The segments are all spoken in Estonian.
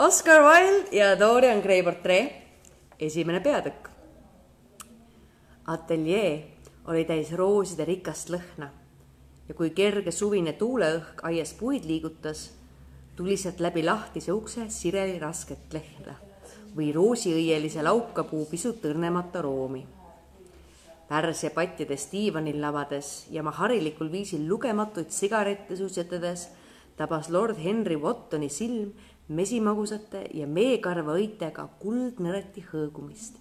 Oscar Wilde ja Dorian Gray portree, esimene peatükk. ateljee oli täis rooside rikast lõhna ja kui kerge suvine tuuleõhk aias puid liigutas, tuli sealt läbi lahtise ukse sireli rasket lehna või roosiõielise laukapuu pisut õrnemata roomi. Pärsia pattides diivanil lavades ja ma harilikul viisil lugematuid sigarette suitsetades tabas lord Henry Wottoni silm mesimagusate ja meekarva õitega kuldnõreti hõõgumist,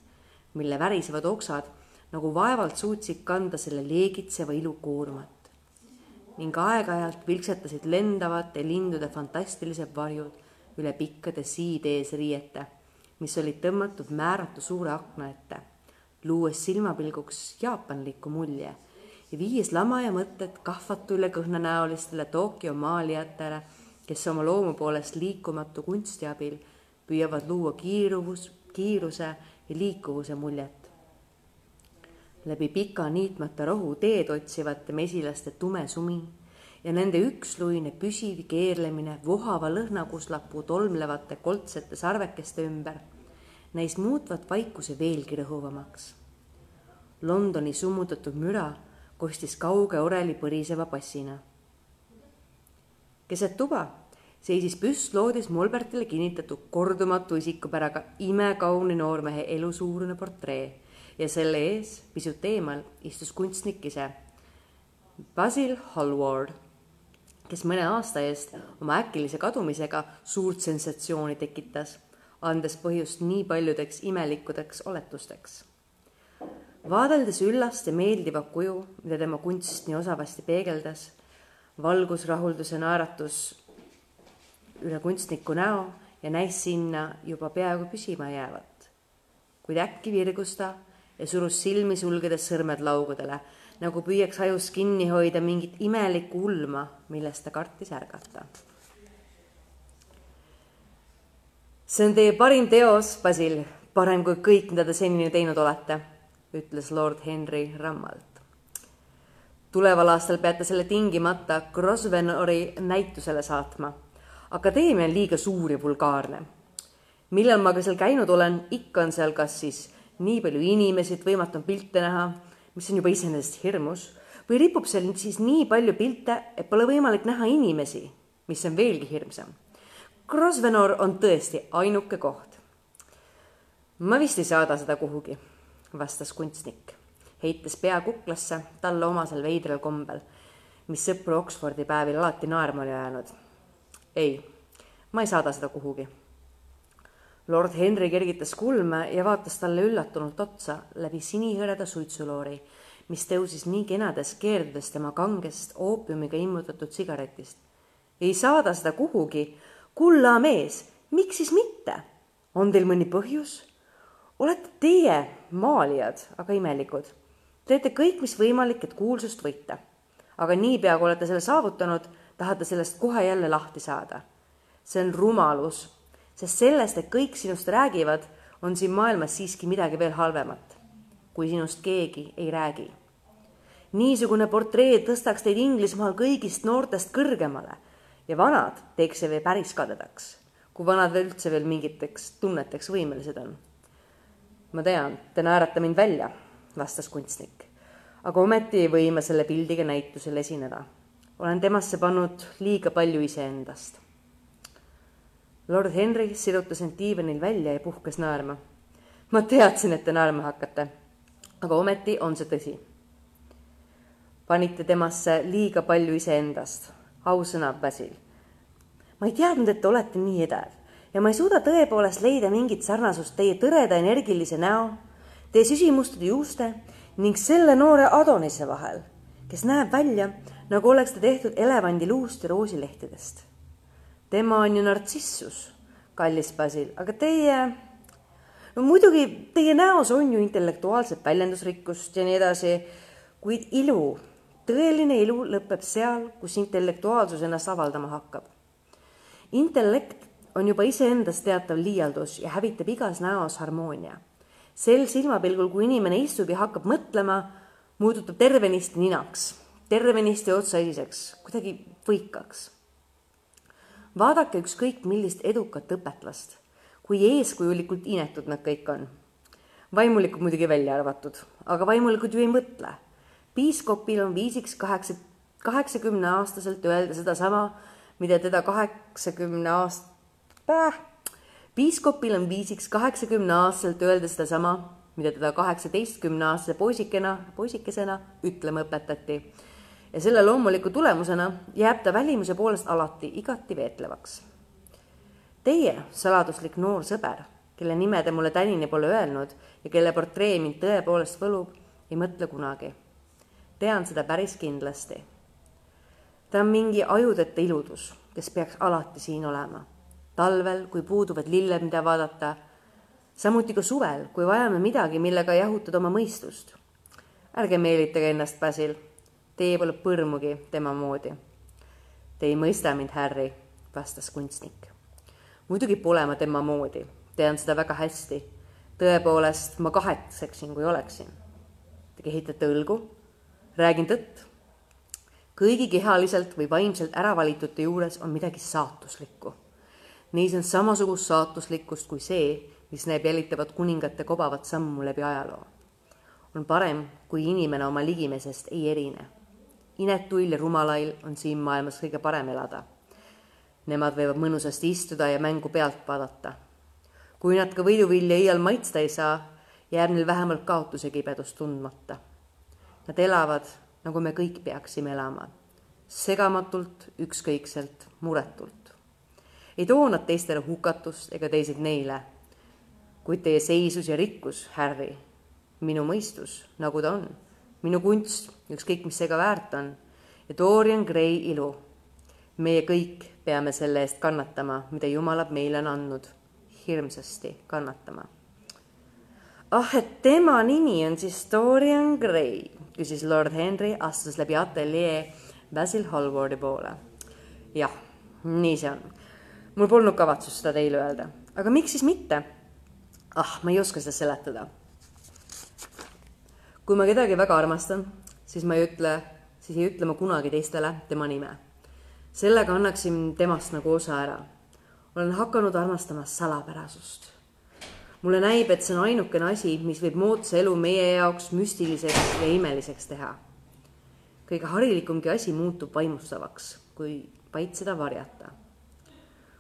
mille värisevad oksad nagu vaevalt suutsid kanda selle leegitseva ilu koormat. ning aeg-ajalt vilksetasid lendavate lindude fantastilised varjud üle pikkade siidees riiete, mis olid tõmmatud määratu suure akna ette, luues silmapilguks jaapanliku mulje ja viies lama ja mõtted kahvatule kõhnanäolistele Tokyo maalijatele kes oma loomu poolest liikumatu kunsti abil püüavad luua kiiruvus, kiiruse ja liikuvuse muljet. läbi pika niitmata rohu teed otsivate mesilaste tume sumin ja nende üksluine püsiv keerlemine vohava lõhnakuslapuu tolmlevate koldsete sarvekeste ümber näis muutvat vaikuse veelgi rõhuvamaks. Londoni summutatud müra kostis kauge oreli põriseva bassina keset tuba seisis püstloodis Molbertile kinnitatud kordumatu isikupäraga imekauni noormehe elusuurune portree ja selle ees pisut eemal istus kunstnik ise, Basil Hallward, kes mõne aasta eest oma äkilise kadumisega suurt sensatsiooni tekitas, andes põhjust nii paljudeks imelikudeks oletusteks. vaadeldes üllast ja meeldivat kuju, mida tema kunst nii osavasti peegeldas valgusrahulduse naeratus üle kunstniku näo ja näis sinna juba peaaegu püsima jäävat. kuid äkki virgus ta ja surus silmi sulgedes sõrmed laugudele, nagu püüaks ajus kinni hoida mingit imelikku ulma, millest ta kartis ärgata. see on teie parim teos, Basil, parem kui kõik, mida te senini teinud olete, ütles lord Henry rammalt tuleval aastal peate selle tingimata Grosvenori näitusele saatma. Akadeemia on liiga suur ja vulgaarne. millal ma ka seal käinud olen, ikka on seal kas siis nii palju inimesi, et võimatu on pilte näha, mis on juba iseenesest hirmus, või ripub seal siis nii palju pilte, et pole võimalik näha inimesi, mis on veelgi hirmsam. Grosvenor on tõesti ainuke koht. ma vist ei saada seda kuhugi, vastas kunstnik heites pea kuklasse talle omasel veidral kombel, mis sõpru Oxfordi päevil alati naerma oli ajanud. Ei, ma ei saada seda kuhugi. lord Henry kergitas kulme ja vaatas talle üllatunult otsa läbi sinihõreda suitsuloori, mis tõusis nii kenades keerdudes tema kangest oopiumiga immutatud sigaretist. ei saada seda kuhugi, kulla mees, miks siis mitte? on teil mõni põhjus? olete teie maalijad, aga imelikud teete kõik, mis võimalik, et kuulsust võita. aga niipea, kui olete selle saavutanud, tahate sellest kohe jälle lahti saada. see on rumalus, sest sellest, et kõik sinust räägivad, on siin maailmas siiski midagi veel halvemat, kui sinust keegi ei räägi. niisugune portree tõstaks teid Inglismaal kõigist noortest kõrgemale ja vanad teeks see veel päris kadedaks, kui vanad veel üldse veel mingiteks tunneteks võimelised on. ma tean, te naerate mind välja vastas kunstnik. aga ometi ei või ma selle pildiga näitusel esineda. Olen temasse pannud liiga palju iseendast. lord Henry sirutas end diivanil välja ja puhkes naerma. ma teadsin, et te naerma hakkate, aga ometi on see tõsi. panite temasse liiga palju iseendast, ausõna, Basil. ma ei teadnud, et te olete nii edev ja ma ei suuda tõepoolest leida mingit sarnasust teie tõreda energilise näo teie süsimustade juuste ning selle noore Adonise vahel, kes näeb välja, nagu oleks ta tehtud elevandiluust ja roosilehtedest. tema on ju nartsissus, kallis Basil, aga teie, no muidugi teie näos on ju intellektuaalset väljendusrikkust ja nii edasi, kuid ilu, tõeline ilu lõpeb seal, kus intellektuaalsus ennast avaldama hakkab. intellekt on juba iseendas teatav liialdus ja hävitab igas näos harmoonia sel silmapilgul, kui inimene istub ja hakkab mõtlema, muutub tervenisti ninaks, tervenisti otsaisiseks, kuidagi võikaks. vaadake ükskõik millist edukat õpetlast, kui eeskujulikult inetud nad kõik on. vaimulikud muidugi välja arvatud, aga vaimulikud ju ei mõtle. piiskopil on viisiks kaheksa, kaheksakümne aastaselt öelda sedasama, mida teda kaheksakümne aast-, piiskopil on viisiks kaheksakümne aastaselt öelda sedasama, mida teda kaheksateistkümne aastase poisikena, poisikesena ütlema õpetati ja selle loomuliku tulemusena jääb ta välimuse poolest alati igati veetlevaks. Teie, saladuslik noor sõber, kelle nime te mulle tänini pole öelnud ja kelle portree mind tõepoolest võlub, ei mõtle kunagi. tean seda päris kindlasti. ta on mingi ajudeta iludus, kes peaks alati siin olema. talvel, kui puuduvad lilled, mida vaadata, samuti ka suvel, kui vajame midagi, millega jahutada oma mõistust. ärge meelitage ennast, Basil Teie pole põrmugi tema moodi. Te ei mõista mind, Harry, vastas kunstnik. muidugi pole ma tema moodi, tean seda väga hästi. tõepoolest, ma kahetseksin, kui oleksin. Te kehitate õlgu, räägin tõtt. kõigi kehaliselt või vaimselt äravalitute juures on midagi saatuslikku. Neis on samasugust saatuslikkust kui see, mis näeb jälitavat kuningate kobavat sammu läbi ajaloo. on parem, kui inimene oma ligimesest ei erine inetuil ja rumalail on siin maailmas kõige parem elada. Nemad võivad mõnusasti istuda ja mängu pealt vaadata. kui nad ka võiduvilja iial maitsta ei saa, jääb neil vähemalt kaotuse kibedust tundmata. Nad elavad, nagu me kõik peaksime elama, segamatult, ükskõikselt, muretult. ei too nad teistele hukatust ega teised neile. kuid teie seisus ja rikkus, Harry, minu mõistus, nagu ta on minu kunst, ükskõik mis see ka väärt on, ja Dorian Gray ilu. meie kõik peame selle eest kannatama, mida Jumal meile on andnud, hirmsasti kannatama. ah, et tema nimi on siis Dorian Gray, küsis lord Henry, astudes läbi ateljee Basil Hallwardi poole. jah, nii see on. mul polnud kavatsust seda teile öelda, aga miks siis mitte? ah, ma ei oska seda seletada kui ma kedagi väga armastan, siis ma ei ütle, siis ei ütle ma kunagi teistele tema nime. sellega annaksin temast nagu osa ära. olen hakanud armastama salapärasust. mulle näib, et see on ainukene asi, mis võib moodsa elu meie jaoks müstiliseks ja imeliseks teha. kõige harilikumgi asi muutub vaimustavaks, kui vaid seda varjata.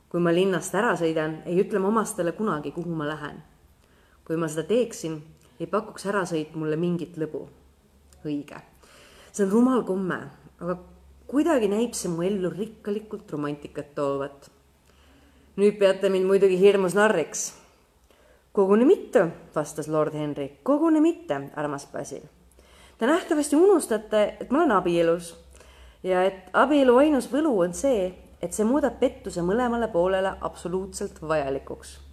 kui ma linnast ära sõidan, ei ütle ma omastele kunagi, kuhu ma lähen. kui ma seda teeksin ei pakuks ärasõit mulle mingit lõbu. õige, see on rumal komme, aga kuidagi näib see mu ellu rikkalikult romantikat toovat. nüüd peate mind muidugi hirmus narriks. koguni mitte, vastas lord Henry, koguni mitte, armas Basil. Te nähtavasti unustate, et ma olen abielus ja et abielu ainus võlu on see, et see muudab pettuse mõlemale poolele absoluutselt vajalikuks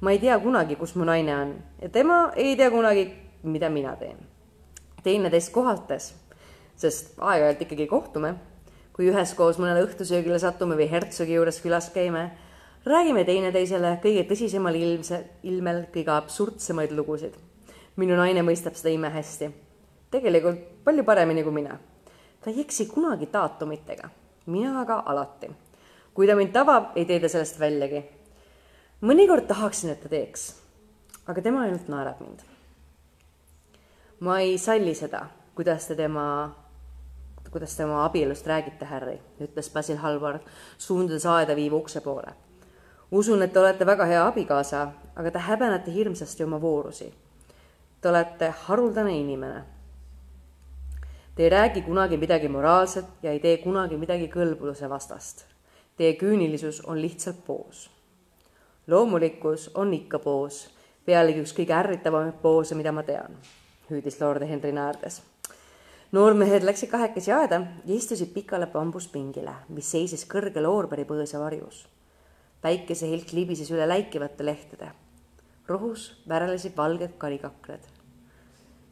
ma ei tea kunagi, kus mu naine on ja tema ei tea kunagi, mida mina teen. teineteist kohates, sest aeg-ajalt ikkagi kohtume, kui üheskoos mõnele õhtusöögile satume või hertsogi juures külas käime, räägime teineteisele kõige tõsisemal ilmse, ilmel kõige absurdsemaid lugusid. minu naine mõistab seda imehästi. tegelikult palju paremini kui mina. ta ei eksi kunagi daatumitega, mina aga alati. kui ta mind tabab, ei tee ta sellest väljagi mõnikord tahaksin, et ta teeks, aga tema ainult naerab mind. ma ei salli seda, kuidas te tema, kuidas te oma abielust räägite, Harry, ütles Basil Hallward, suundades aeda viiva ukse poole. usun, et te olete väga hea abikaasa, aga te häbenete hirmsasti oma voorusi. Te olete haruldane inimene. Te ei räägi kunagi midagi moraalset ja ei tee kunagi midagi kõlbluse vastast. Teie küünilisus on lihtsalt poos loomulikkus on ikka poos, pealegi üks kõige ärritavamaid poose, mida ma tean, hüüdis lord Henry naerdes. noormehed läksid kahekesi aeda ja istusid pikale bambuspingile, mis seisis kõrgel oorberipõõsa varjus. päikesehelk libises üle läikivate lehtede. rohus värelesid valged karikakled.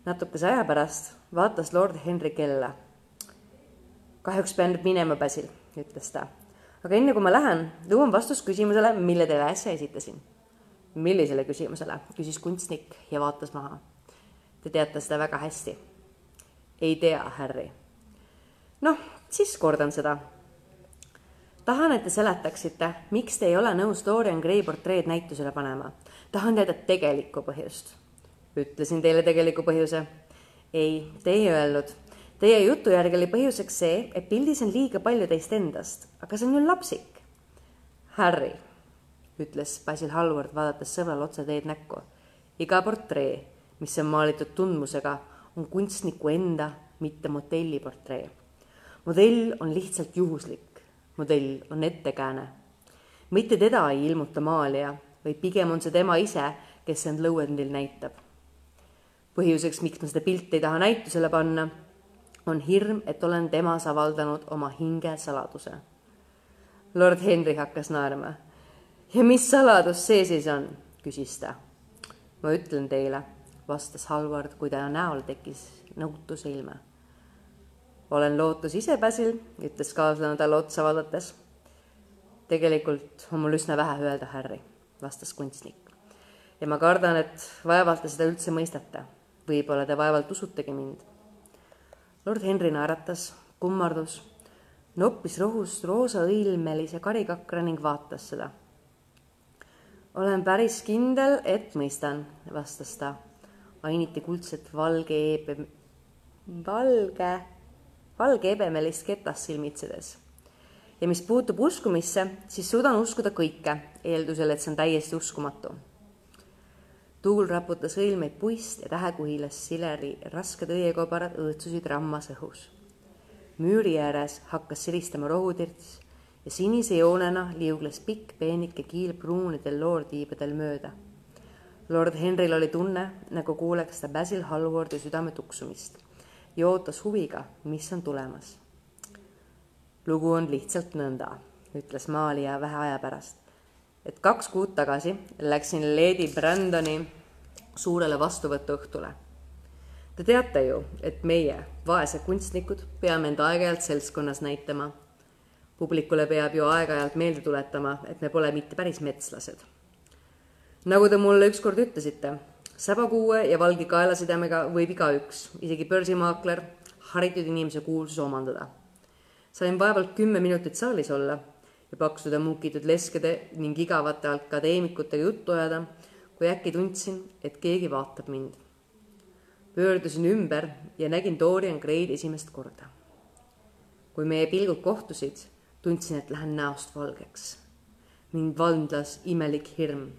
natukese aja pärast vaatas lord Henry kella. kahjuks pean nüüd minema, Basil, ütles ta aga enne kui ma lähen, jõuan vastust küsimusele, mille teile äsja esitasin. millisele küsimusele, küsis kunstnik ja vaatas maha. Te teate seda väga hästi. ei tea, Harry. noh, siis kordan seda. tahan, et te seletaksite, miks te ei ole nõus Dorian Gray portreed näitusele panema. tahan teada tegelikku põhjust. ütlesin teile tegeliku põhjuse. ei, te ei öelnud. Teie jutu järgi oli põhjuseks see, et pildis on liiga palju teist endast, aga see on ju lapsik. Harry, ütles Basil Hallward, vaadates sõbrale otse teed näkku. iga portree, mis on maalitud tundmusega, on kunstniku enda, mitte modelli portree. modell on lihtsalt juhuslik modell on ettekääne. mitte teda ei ilmuta maalija, vaid pigem on see tema ise, kes end lõuendil näitab. põhjuseks, miks ma seda pilti ei taha näitusele panna, on hirm, et olen temas avaldanud oma hinge saladuse. lord Henry hakkas naerma. ja mis saladus see siis on, küsis ta. ma ütlen teile, vastas Halvard, kui ta näol tekkis nõutuse ilme olen lootus ise Basil, ütles kaaslane talle otsa vaadates. tegelikult on mul üsna vähe öelda, Harry, vastas kunstnik. ja ma kardan, et vaevalt te seda üldse mõistate. võib-olla te vaevalt usutegi mind. Lord Henry naeratas, kummardus, noppis rohust roosaõilmelise karikakra ning vaatas seda. olen päris kindel, et mõistan, vastas ta. ainiti kuldset valge eebe, valge valge ebemelist ketast silmitsedes. ja mis puutub uskumisse, siis suudan uskuda kõike, eeldusel, et see on täiesti uskumatu. Tuul raputas õilmeid puist ja tähekuhilas sileri rasked õiekobarad õõtsusid rammas õhus. müüri ääres hakkas silistama rohutirts ja sinise joonena liugles pikk peenike kiil pruunidel loortiibadel mööda. lord Henryl oli tunne, nagu kuuleks ta Basil Hallwardi südame tuksumist ja ootas huviga, mis on tulemas. lugu on lihtsalt nõnda, ütles maalija vähe aja pärast, et kaks kuud tagasi läksin Lady Brandoni suurele vastuvõtuõhtule. Te teate ju, et meie, vaesed kunstnikud, peame end aeg-ajalt seltskonnas näitama. publikule peab ju aeg-ajalt meelde tuletama, et me pole mitte päris metslased. nagu te mulle ükskord ütlesite säbakuue ja valge kaelasidemega võib igaüks, isegi börsimaakler, haritud inimese kuulsuse omandada. sain vaevalt kümme minutit saalis olla ja paksuda muukitud leskede ning igavate akadeemikutega juttu ajada, kui äkki tundsin, et keegi vaatab mind. pöördusin ümber ja nägin Dorian Gray'd esimest korda. kui meie pilgud kohtusid, tundsin, et lähen näost valgeks. mind vandlas imelik hirm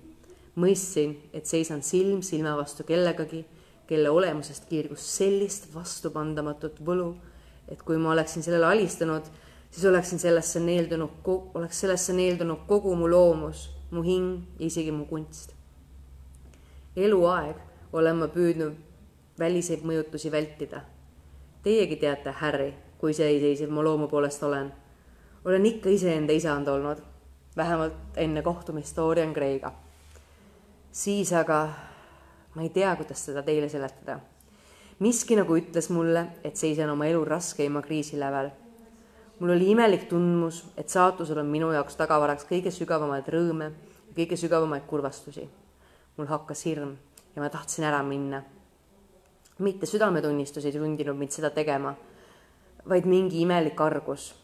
mõistsin, et seisan silm silma vastu kellegagi, kelle olemusest kiirgus sellist vastupandamatut võlu, et kui ma oleksin sellele alistanud, siis oleksin sellesse neeldunud, oleks sellesse neeldunud kogu mu loomus, mu hing isegi mu kunst. eluaeg olen ma püüdnud väliseid mõjutusi vältida. Teiegi teate, Harry, kui iseseisev ma loomu poolest olen. olen ikka iseenda isand olnud, vähemalt enne kohtumist Dorian Gray'ga siis aga ma ei tea, kuidas seda teile seletada. miski nagu ütles mulle, et seisan oma elu raskeima kriisi lävel. Mul oli imelik tundmus, et saatusel on minu jaoks tagavaraks kõige sügavamaid rõõme kõige sügavamaid kurvastusi. mul hakkas hirm ja ma tahtsin ära minna. mitte südametunnistus ei sundinud mind seda tegema, vaid mingi imelik argus.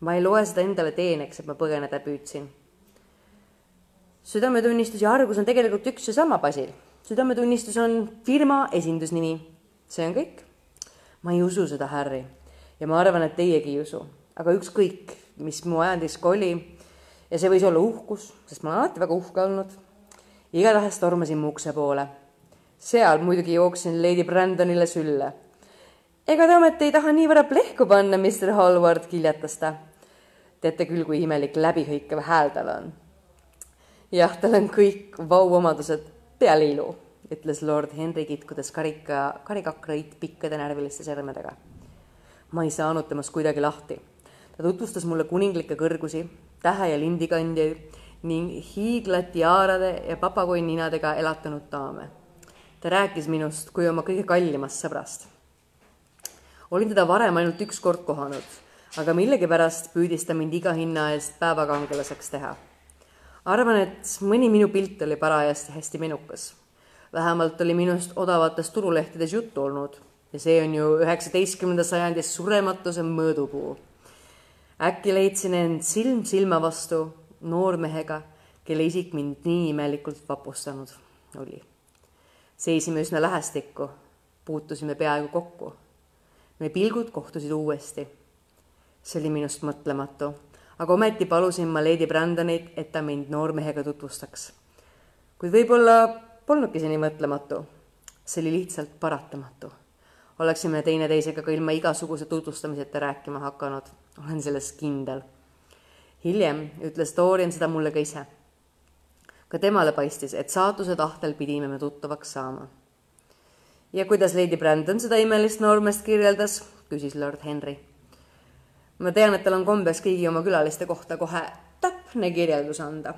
ma ei loe seda endale teeneks, et ma põgeneda püüdsin südametunnistus ja argus on tegelikult üks ja sama basil. südametunnistus on firma esindusnimi. see on kõik. ma ei usu seda, Harry. ja ma arvan, et teiegi ei usu. Aga ükskõik, mis mu ajandis ka oli ja see võis olla uhkus, sest ma olen alati väga uhke olnud. igatahes tormasin mu ukse poole. seal muidugi jooksin Lady Brandonile sülle. ega te ometi ei taha niivõrd plehku panna, Mr Hallward, kiljatas ta. teate küll, kui imelik läbihõikav hääl tal on jah, tal on kõik vauomadused peale ilu, ütles lord Henry kitkudes karika, karikakraid pikkade närviliste sõrmedega. ma ei saanud temast kuidagi lahti. Ta tutvustas mulle kuninglikke kõrgusi, tähe ja lindikandjaid ning hiiglatiaarade ja papagoininadega elatanud daame. ta rääkis minust kui oma kõige kallimast sõbrast. olin teda varem ainult üks kord kohanud, aga millegipärast püüdis ta mind iga hinna eest päevakangelaseks teha arvan, et mõni minu pilt oli parajasti hästi menukas. vähemalt oli minust odavates turulehtedes juttu olnud ja see on ju üheksateistkümnenda sajandi surematuse mõõdupuu. Äkki leidsin end silm silma vastu noormehega, kelle isik mind nii imelikult vapustanud oli. seisime üsna lähestikku, puutusime peaaegu kokku. meie pilgud kohtusid uuesti. see oli minust mõtlematu, aga ometi palusin ma Lady Brandonit, et ta mind noormehega tutvustaks. kuid võib-olla polnudki see nii mõtlematu. see oli lihtsalt paratamatu oleksime teineteisega ka ilma igasuguse tutvustamiseta rääkima hakanud, olen selles kindel. hiljem ütles Dorian seda mulle ka ise. ka temale paistis, et saatuse tahtel pidime me tuttavaks saama. ja kuidas Lady Brandon seda imelist noormeest kirjeldas, küsis lord Henry. ma tean, et tal on kombeks kõigi oma külaliste kohta kohe täpne kirjeldus anda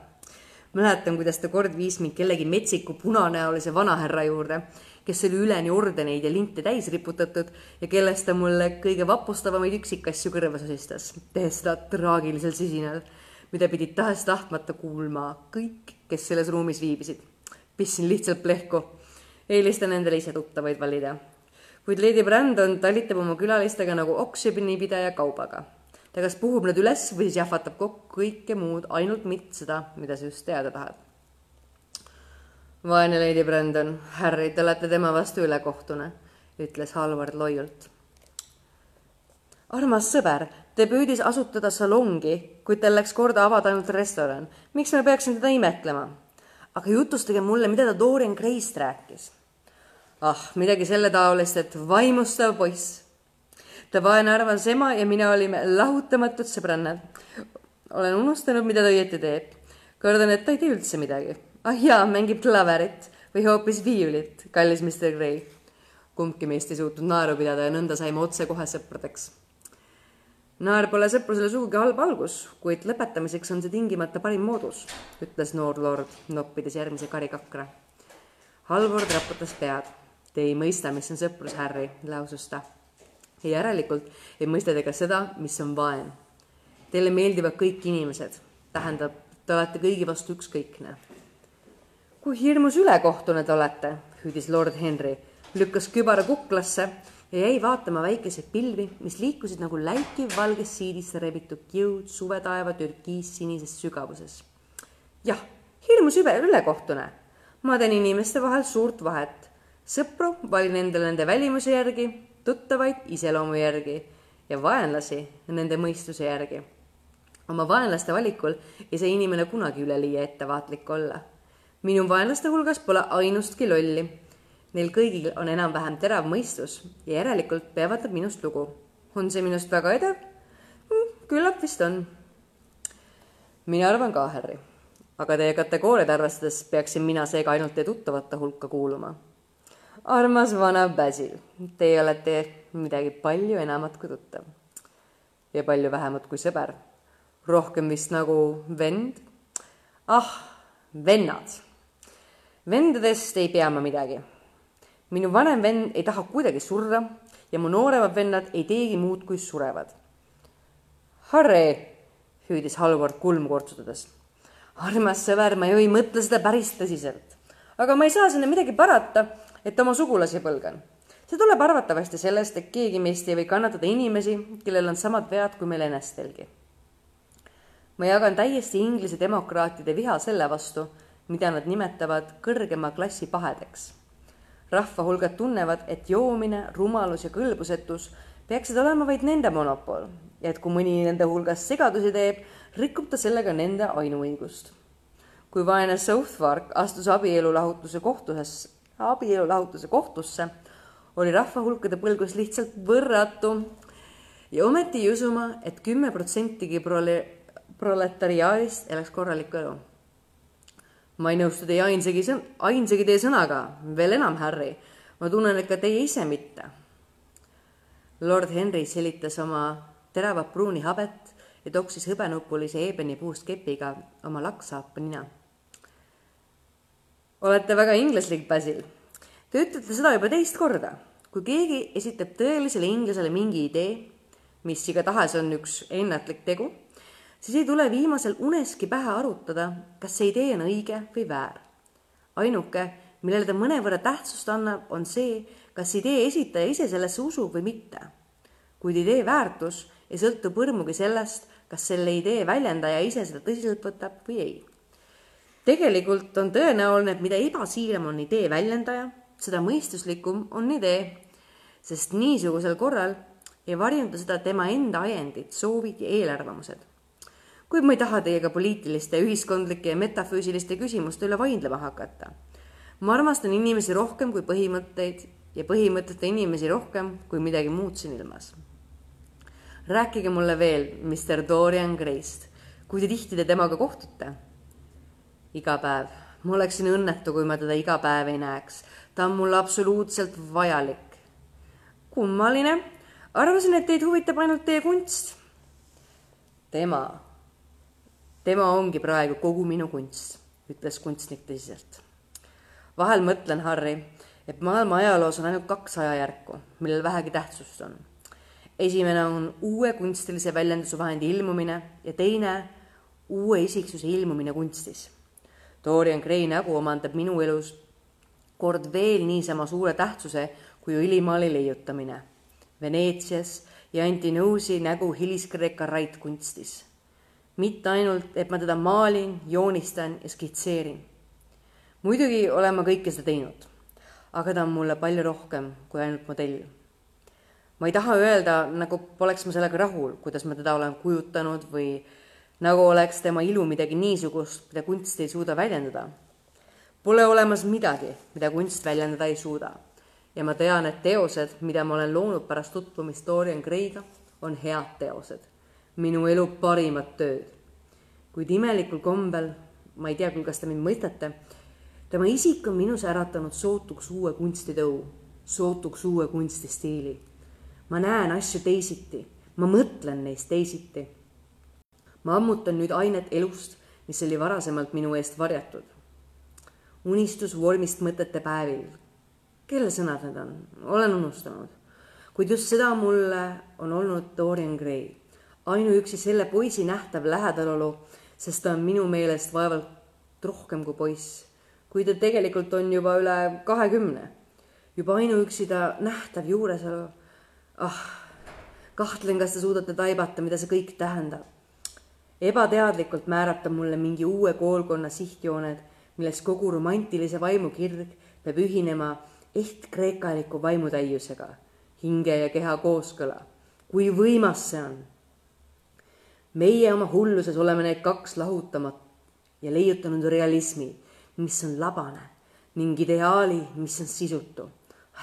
mäletan, kuidas ta kord viis mind kellegi metsiku punanäolise vanahärra juurde kes oli üleni ordeneid ja linte täis riputatud ja kellest ta mulle kõige vapustavamaid üksikasju kõrva sosistas, tehes seda traagilisel sisinal, mida pidid tahes-tahtmata kuulma kõik, kes selles ruumis viibisid. pistsin lihtsalt plehku. eelistan endale ise tuttavaid valida. kuid Lady Brandon talitab oma külalistega nagu oksjoni pidaja kaubaga. Ta kas puhub nad üles või siis jahvatab kokku kõike muud, ainult mitte seda, mida sa just teada tahad vaene Lady Brandon, Harry, te olete tema vastu ülekohtune, ütles Halvard loiult. armas sõber, ta püüdis asutada salongi, kuid tal läks korda avada ainult restoran. miks ma peaksin teda imetlema? aga jutustage mulle, mida ta Dorian Gray'st rääkis. ah, midagi selle taolist, et vaimustav poiss. Ta vaene arvas ema ja mina olime lahutamatud sõbrannad. olen unustanud, mida ta õieti teeb. kardan, et ta ei tee üldse midagi ah jaa, mängib klaverit või hoopis viiulit, kallis Mr Gray. kumbki meist ei suutnud naeru pidada ja nõnda saime otsekohe sõpradeks. naer pole sõprusele sugugi halb algus, kuid lõpetamiseks on see tingimata parim moodus, ütles noor lord, noppides järgmise karikakra. Halvord raputas pead. Te ei mõista, mis on sõprus, Harry, lausus ta. Ja järelikult ei mõista te ka seda, mis on vaen. Teile meeldivad kõik inimesed, tähendab, te olete kõigi vastu ükskõikne kui hirmus ülekohtune te olete, hüüdis lord Henry, lükkas kübara kuklasse ja jäi vaatama väikeseid pilvi, mis liikusid nagu läikiv valgest siidist rebitud kiud suvetaeva türkiissinises sügavuses. jah, hirmus üle, ülekohtune. ma teen inimeste vahel suurt vahet. Sõpru valin endale nende välimuse järgi, tuttavaid iseloomu järgi ja vaenlasi nende mõistuse järgi. oma vaenlaste valikul ei saa inimene kunagi üleliia ettevaatlik olla minu vaenlaste hulgas pole ainustki lolli. Neil kõigil on enam-vähem terav mõistus ja järelikult peavad nad minust lugu. on see minust väga edev? Hm, küllap vist on. mina arvan ka, Harry. aga teie kategooriaid arvestades peaksin mina seega ainult teie tuttavate hulka kuuluma. Armas vana Basil, teie olete midagi palju enamat kui tuttav. ja palju vähemat kui sõber. rohkem vist nagu vend. ah, vennad vendadest ei pea ma midagi. minu vanem vend ei taha kuidagi surra ja mu nooremad vennad ei teegi muud, kui surevad. Harry, hüüdis Halvard kulmu kortsutades. armas sõber, ma ju ei mõtle seda päris tõsiselt. aga ma ei saa sinna midagi parata, et oma sugulasi põlgan. see tuleb arvatavasti sellest, et keegi meist ei või kannatada inimesi, kellel on samad vead kui meil enestelgi. ma jagan täiesti Inglise demokraatide viha selle vastu mida nad nimetavad kõrgema klassi pahedeks. rahvahulgad tunnevad, et joomine, rumalus ja kõlbusetus peaksid olema vaid nende monopol ja et kui mõni nende hulgas segadusi teeb, rikub ta sellega nende ainuõigust. kui vaene Southwark astus abielulahutuse kohtuses, abielulahutuse kohtusse, oli rahvahulkade põlgus lihtsalt võrratu ja ometi ei usu ma, et kümme protsentigi prole-, proletariaadist elaks korralikku elu ma ei nõustu teie ainsagi sõn-, ainsagi teie sõnaga, veel enam, Harry, ma tunnen, et ka teie ise mitte. Lord Henry selitas oma teravat pruuni habet ja toksis hõbenupulise eebeni puust kepiga oma lakksaapa nina. Olete väga inglaslik, Basil. Te ütlete seda juba teist korda. kui keegi esitab tõelisele inglasele mingi idee, mis igatahes on üks ennatlik tegu siis ei tule viimasel uneski pähe arutada, kas see idee on õige või väär. ainuke, millele ta mõnevõrra tähtsust annab, on see, kas idee esitaja ise sellesse usub või mitte. kuid idee väärtus ei sõltu põrmugi sellest, kas selle idee väljendaja ise seda tõsiselt võtab või ei. Tegelikult on tõenäoline, et mida ebasiiram on idee väljendaja, seda mõistuslikum on idee, sest niisugusel korral ei varjenda seda tema enda ajendid, soovid ja eelarvamused. kuid ma ei taha teiega poliitiliste, ühiskondlike ja metafüüsiliste küsimuste üle vaidlema hakata. ma armastan inimesi rohkem kui põhimõtteid ja põhimõtete inimesi rohkem kui midagi muud siin ilmas. rääkige mulle veel, Mr Dorian Gray'st, kui te tihti te temaga kohtute? Iga päev. ma oleksin õnnetu, kui ma teda iga päev ei näeks. ta on mulle absoluutselt vajalik. kummaline arvasin, et teid huvitab ainult teie kunst. tema, tema ongi praegu kogu minu kunst, ütles kunstnik tõsiselt. vahel mõtlen, Harry, et maailma ajaloos on ainult kaks ajajärku, millel vähegi tähtsust on. esimene on uue kunstilise väljendusvahendi ilmumine ja teine uue isiksuse ilmumine kunstis. Dorian Gray nägu omandab minu elus kord veel niisama suure tähtsuse kui õlimaali leiutamine Veneetsias ja Antinousi nägu hiliskreeka raidkunstis. mitte ainult, et ma teda maalin, joonistan ja skitseerin. muidugi olen ma kõike seda teinud, aga ta on mulle palju rohkem kui ainult modell. ma ei taha öelda, nagu poleks ma sellega rahul, kuidas ma teda olen kujutanud või nagu oleks tema ilu midagi niisugust, mida kunst ei suuda väljendada. Pole olemas midagi, mida kunst väljendada ei suuda ja ma tean, et teosed, mida ma olen loonud pärast tutvumist Dorian Gray'ga, on head teosed, minu elu parimad tööd. kuid imelikul kombel, ma ei tea küll, kas te mind mõistate, tema isik on minus äratanud sootuks uue kunstitõu, sootuks uue kunstistiili. ma näen asju teisiti, ma mõtlen neist teisiti. Ma ammutan nüüd ainet elust, mis oli varasemalt minu eest varjatud. unistus vormist mõtete päevil, kelle sõnad need on, olen unustanud. kuid just seda mulle on olnud Dorian Gray, ainuüksi selle poisi nähtav lähedalolu, sest ta on minu meelest vaevalt rohkem kui poiss, kui ta tegelikult on juba üle kahekümne. juba ainuüksi ta nähtav juuresolu, ah, kahtlen, kas te suudate taibata, mida see kõik tähendab. Ebateadlikult määrab ta mulle mingi uue koolkonna sihtjooned, milles kogu romantilise vaimu kirg peab ühinema ehtkreekaliku vaimutäiusega, hinge ja keha kooskõla. kui võimas see on! meie oma hulluses oleme need kaks lahutamat ja leiutanud realismi, mis on labane ning ideaali, mis on sisutu.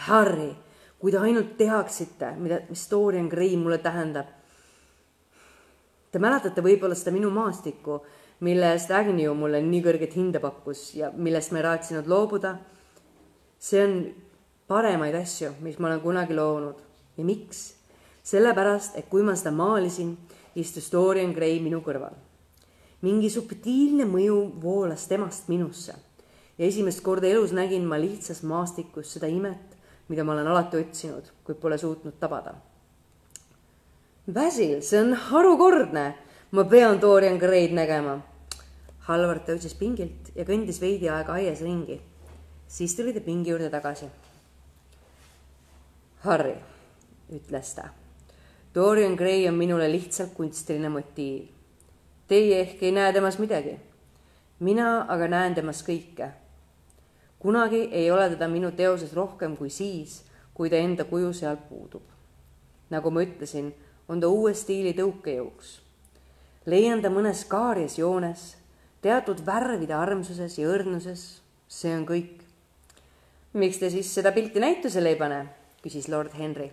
Harry, kui te ainult teaksite, mida, Dorian Gray mulle tähendab. Te mäletate võib-olla seda minu maastikku, mille eest Agnew mulle nii kõrget hinda pakkus ja millest ma ei raatsinud loobuda see on paremaid asju, mis ma olen kunagi loonud. ja miks? sellepärast, et kui ma seda maalisin, istus Dorian Gray minu kõrval. mingi subtiilne mõju voolas temast minusse ja esimest korda elus nägin ma lihtsas maastikus seda imet, mida ma olen alati otsinud, kuid pole suutnud tabada. Basil, see on harukordne, ma pean Dorian Gray'd nägema. Halvard tõusis pingilt ja kõndis veidi aega aias ringi siis tuli ta pingi juurde tagasi. Harry, ütles ta. Dorian Gray on minule lihtsalt kunstiline motiiv. Teie ehk ei näe temas midagi. mina aga näen temas kõike. kunagi ei ole teda minu teoses rohkem kui siis, kui ta enda kuju sealt puudub. nagu ma ütlesin, on ta uue stiili tõukejõuks. leian ta mõnes kaarjas joones, teatud värvide armsuses ja õrnuses, see on kõik miks te siis seda pilti näitusele ei pane? küsis lord Henry.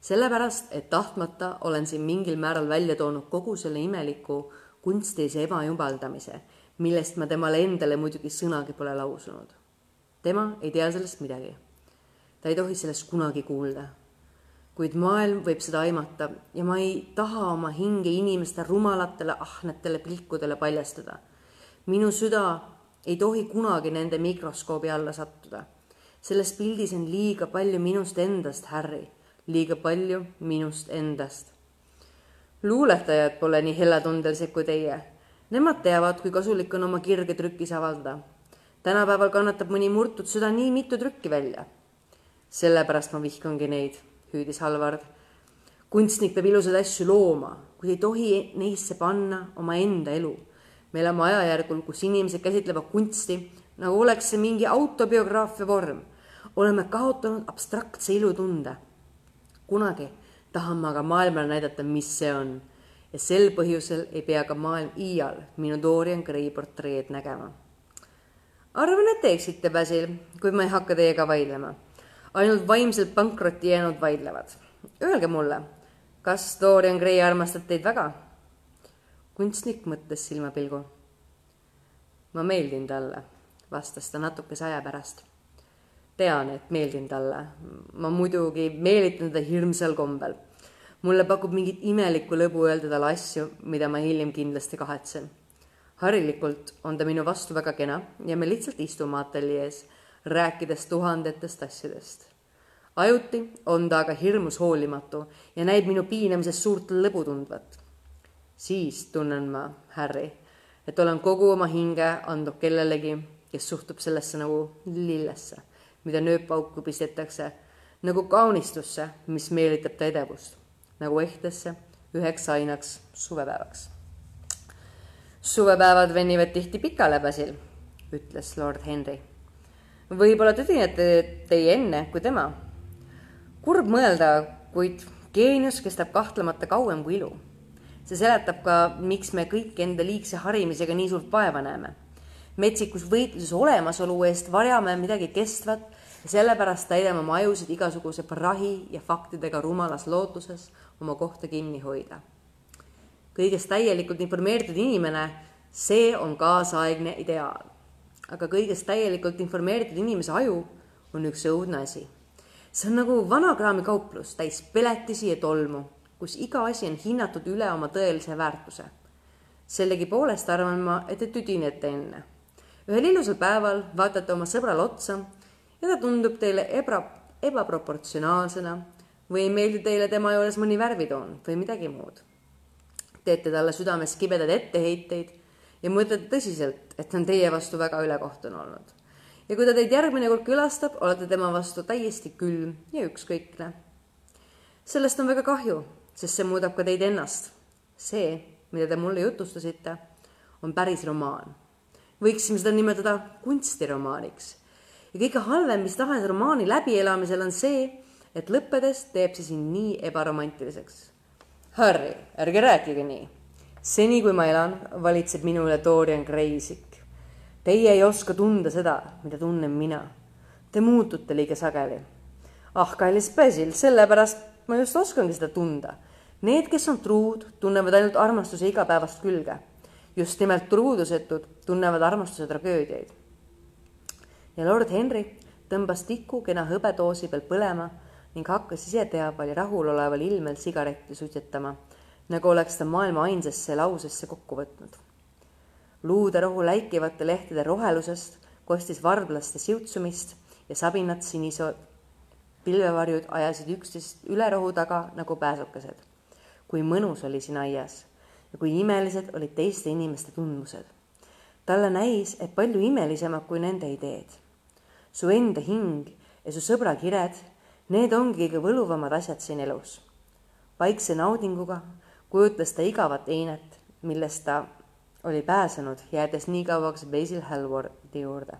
sellepärast, et tahtmata olen siin mingil määral välja toonud kogu selle imeliku kunstilise ebajumaldamise, millest ma temale endale muidugi sõnagi pole lausunud. tema ei tea sellest midagi. ta ei tohi sellest kunagi kuulda. Kuid maailm võib seda aimata ja ma ei taha oma hinge inimeste rumalatele ahnetele pilkudele paljastada. minu süda ei tohi kunagi nende mikroskoobi alla sattuda. selles pildis on liiga palju minust endast, Harry, liiga palju minust endast. luuletajad pole nii helletundelised kui teie. Nemad teavad, kui kasulik on oma kirge trükis avaldada. tänapäeval kannatab mõni murtud süda nii mitu trükki välja. sellepärast ma vihkangi neid, hüüdis Halvard. kunstnik peab ilusaid asju looma, kuid ei tohi neisse panna omaenda elu. me elame ajajärgul, kus inimesed käsitlevad kunsti nagu oleks see mingi autobiograafia vorm. oleme kaotanud abstraktse ilutunde. kunagi tahan ma aga maailmale näidata, mis see on ja sel põhjusel ei pea ka maailm iial minu Dorian Gray portreed nägema. arvan, et teeksite, Basil, kuid ma ei hakka teiega vaidlema. Ainult vaimselt pankrotti jäänud vaidlevad. Öelge mulle, kas Dorian Gray armastab teid väga? kunstnik mõtles silmapilgu. ma meeldin talle, vastas ta natukese aja pärast. tean, et meeldin talle. ma muidugi meelitan teda hirmsal kombel mulle pakub mingit imelikku lõbu öelda talle asju, mida ma hiljem kindlasti kahetsen. harilikult on ta minu vastu väga kena ja me lihtsalt istume ateljees, rääkides tuhandetest asjadest. ajuti on ta aga hirmus hoolimatu ja näib minu piinamisest suurt lõbu tundvat. siis tunnen ma, Harry, et olen kogu oma hinge andnud kellelegi, kes suhtub sellesse nagu lillesse, mida nööpauku pistetakse, nagu kaunistusse, mis meelitab ta edevust nagu ehtesse üheks ainaks suvepäevaks. suvepäevad venivad tihti pikale, Basil, ütles lord Henry. Võib-olla te teenete teie enne kui tema. kurb mõelda, kuid geenius kestab kahtlemata kauem kui ilu. see seletab ka, miks me kõik enda liigse harimisega nii suurt vaeva näeme. metsikus võitluses olemasolu eest varjame midagi kestvat ja sellepärast täidame oma ajusid igasuguse prahi ja faktidega rumalas lootuses oma kohta kinni hoida. kõigest täielikult informeeritud inimene, see on kaasaegne ideaal. Aga kõigest täielikult informeeritud inimese aju on üks õudne asi. see on nagu vanakraami kauplus täis peletisi ja tolmu, kus iga asi on hinnatud üle oma tõelise väärtuse. sellegipoolest arvan ma, et te tüdinete enne. ühel ilusal päeval vaatate oma sõbrale otsa ja ta tundub teile ebra, ebaproportsionaalsena või ei meeldi teile tema juures mõni värvitoon või midagi muud. teete talle südames kibedaid etteheiteid ja mõtlete tõsiselt, et ta on teie vastu väga ülekohtune olnud. ja kui ta teid järgmine kord külastab, olete tema vastu täiesti külm ja ükskõikne. sellest on väga kahju, sest see muudab ka teid ennast. see, mida te mulle jutustasite, on päris romaan. võiksime seda nimetada kunstiromaaniks. ja kõige halvem mis tahes romaani läbielamisel on see, et lõppedes teeb see sind nii ebaromantiliseks. Harry, ärge rääkige nii. Seni, kui ma elan, valitseb minu üle Dorian Gray isik. Teie ei oska tunda seda, mida tunnen mina. Te muutute liiga sageli. ah, kallis Basil, sellepärast ma just oskangi seda tunda. Need, kes on truud, tunnevad ainult armastuse igapäevast külge. just nimelt truudusetud tunnevad armastuse tragöödiaid. ja lord Henry tõmbas tiku kena hõbedoosi peal põlema ning hakkas ise teabal ja rahuloleval ilmel sigaretti suitsetama, nagu oleks ta maailma ainsasse lausesse kokku võtnud. luuderohu läikivate lehtede rohelusest kostis varblaste siutsumist ja sabinad sinised pilvevarjud ajasid üksteist üle rohu taga nagu pääsukesed. kui mõnus oli siin aias ja kui imelised olid teiste inimeste tundmused. talle näis, et palju imelisemad kui nende ideed. su enda hing ja su sõbra kired Need ongi kõige võluvamad asjad siin elus. vaikse naudinguga kujutles ta igavat einet, millest ta oli pääsenud, jäädes nii kauaks Basil Hallwardi juurde.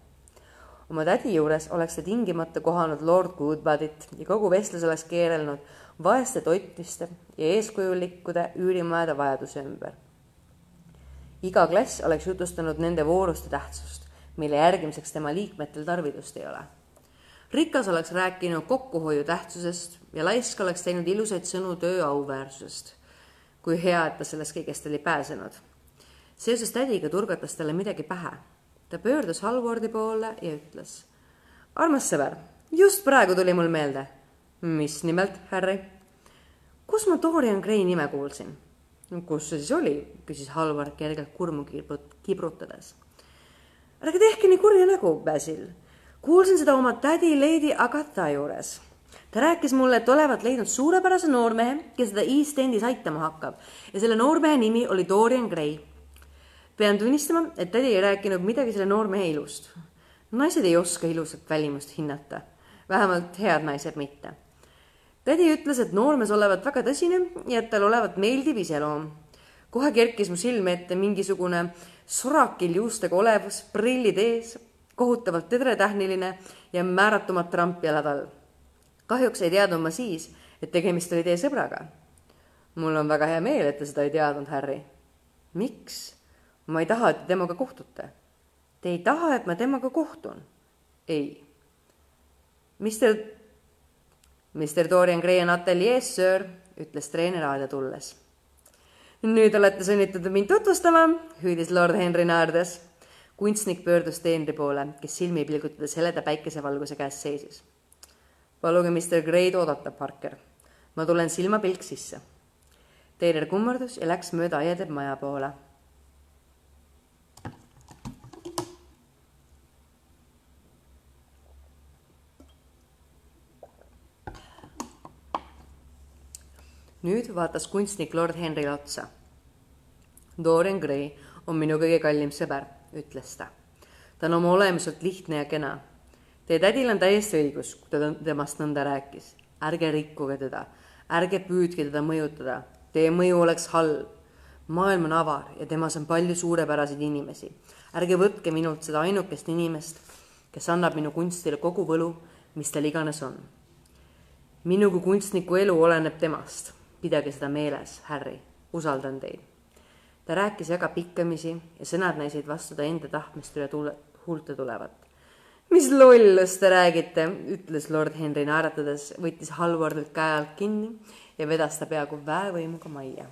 oma tädi juures oleks ta tingimata kohanud Lord Goodbadit ja kogu vestlus oleks keerelnud vaeste toitmiste ja eeskujulikkude üürimajade vajaduse ümber. iga klass oleks jutustanud nende vooruste tähtsust, mille järgimiseks tema liikmetel tarvidust ei ole rikas oleks rääkinud kokkuhoiu tähtsusest ja laisk oleks teinud ilusaid sõnu töö auväärsusest. Kui hea, et ta sellest kõigest oli pääsenud. seoses tädiga turgatas talle midagi pähe. ta pöördus Halvardi poole ja ütles. armas sõber, just praegu tuli mul meelde. mis nimelt, Harry? kus ma Dorian Gray nime kuulsin? kus see siis oli, küsis Halvard kergelt kurmu kibrutades. ärge tehke nii kurja nägu, Basil kuulsin seda oma tädi Lady Agatha juures. Ta rääkis mulle, et olevat leidnud suurepärase noormehe, kes teda East Endis aitama hakkab ja selle noormehe nimi oli Dorian Gray. pean tunnistama, et tädi ei rääkinud midagi selle noormehe ilust. naised ei oska ilusat välimust hinnata, vähemalt head naised mitte. tädi ütles, et noormees olevat väga tõsine ja et tal olevat meeldiv iseloom. kohe kerkis mu silme ette mingisugune sorakil juustega olevus, prillid ees, kohutavalt tedretähniline ja määratumat trampi jalad all. Kahjuks ei teadnud ma siis, et tegemist oli teie sõbraga. mul on väga hea meel, et te seda ei teadnud, Harry. miks? ma ei taha, et te temaga kohtute. Te ei taha, et ma temaga kohtun? ei. Mister, Mister Dorian Gray on ateljees, söör, ütles treener aeda tulles. nüüd olete sunnitud mind tutvustama, hüüdis lord Henry naerdes. kunstnik pöördus teenri poole, kes silmi pilgutades heleda päikesevalguse käes seisis. Paluge Mister Gray'd oodata, Parker. ma tulen silmapilk sisse. teener kummardus ja läks mööda aiade maja poole nüüd vaatas kunstnik lord Henryle otsa. Dorian Gray on minu kõige kallim sõber, ütles ta. ta on oma olemuselt lihtne ja kena. Teie tädil on täiesti õigus, kui ta temast nõnda rääkis. ärge rikkuge teda, ärge püüdke teda mõjutada, teie mõju oleks halb. maailm on avar ja temas on palju suurepäraseid inimesi. ärge võtke minult seda ainukest inimest, kes annab minu kunstile kogu võlu, mis tal iganes on. minu kui kunstniku elu oleneb temast pidage seda meeles, Harry, usaldan teid. ta rääkis väga pikkamisi ja sõnad näisid vastu ta enda tahtmist üle tule, huulte tulevat. Mis lollust te räägite, ütles lord Henry naeratades, võttis Halvardilt käe alt kinni ja vedas ta peaaegu väevõimuga majja.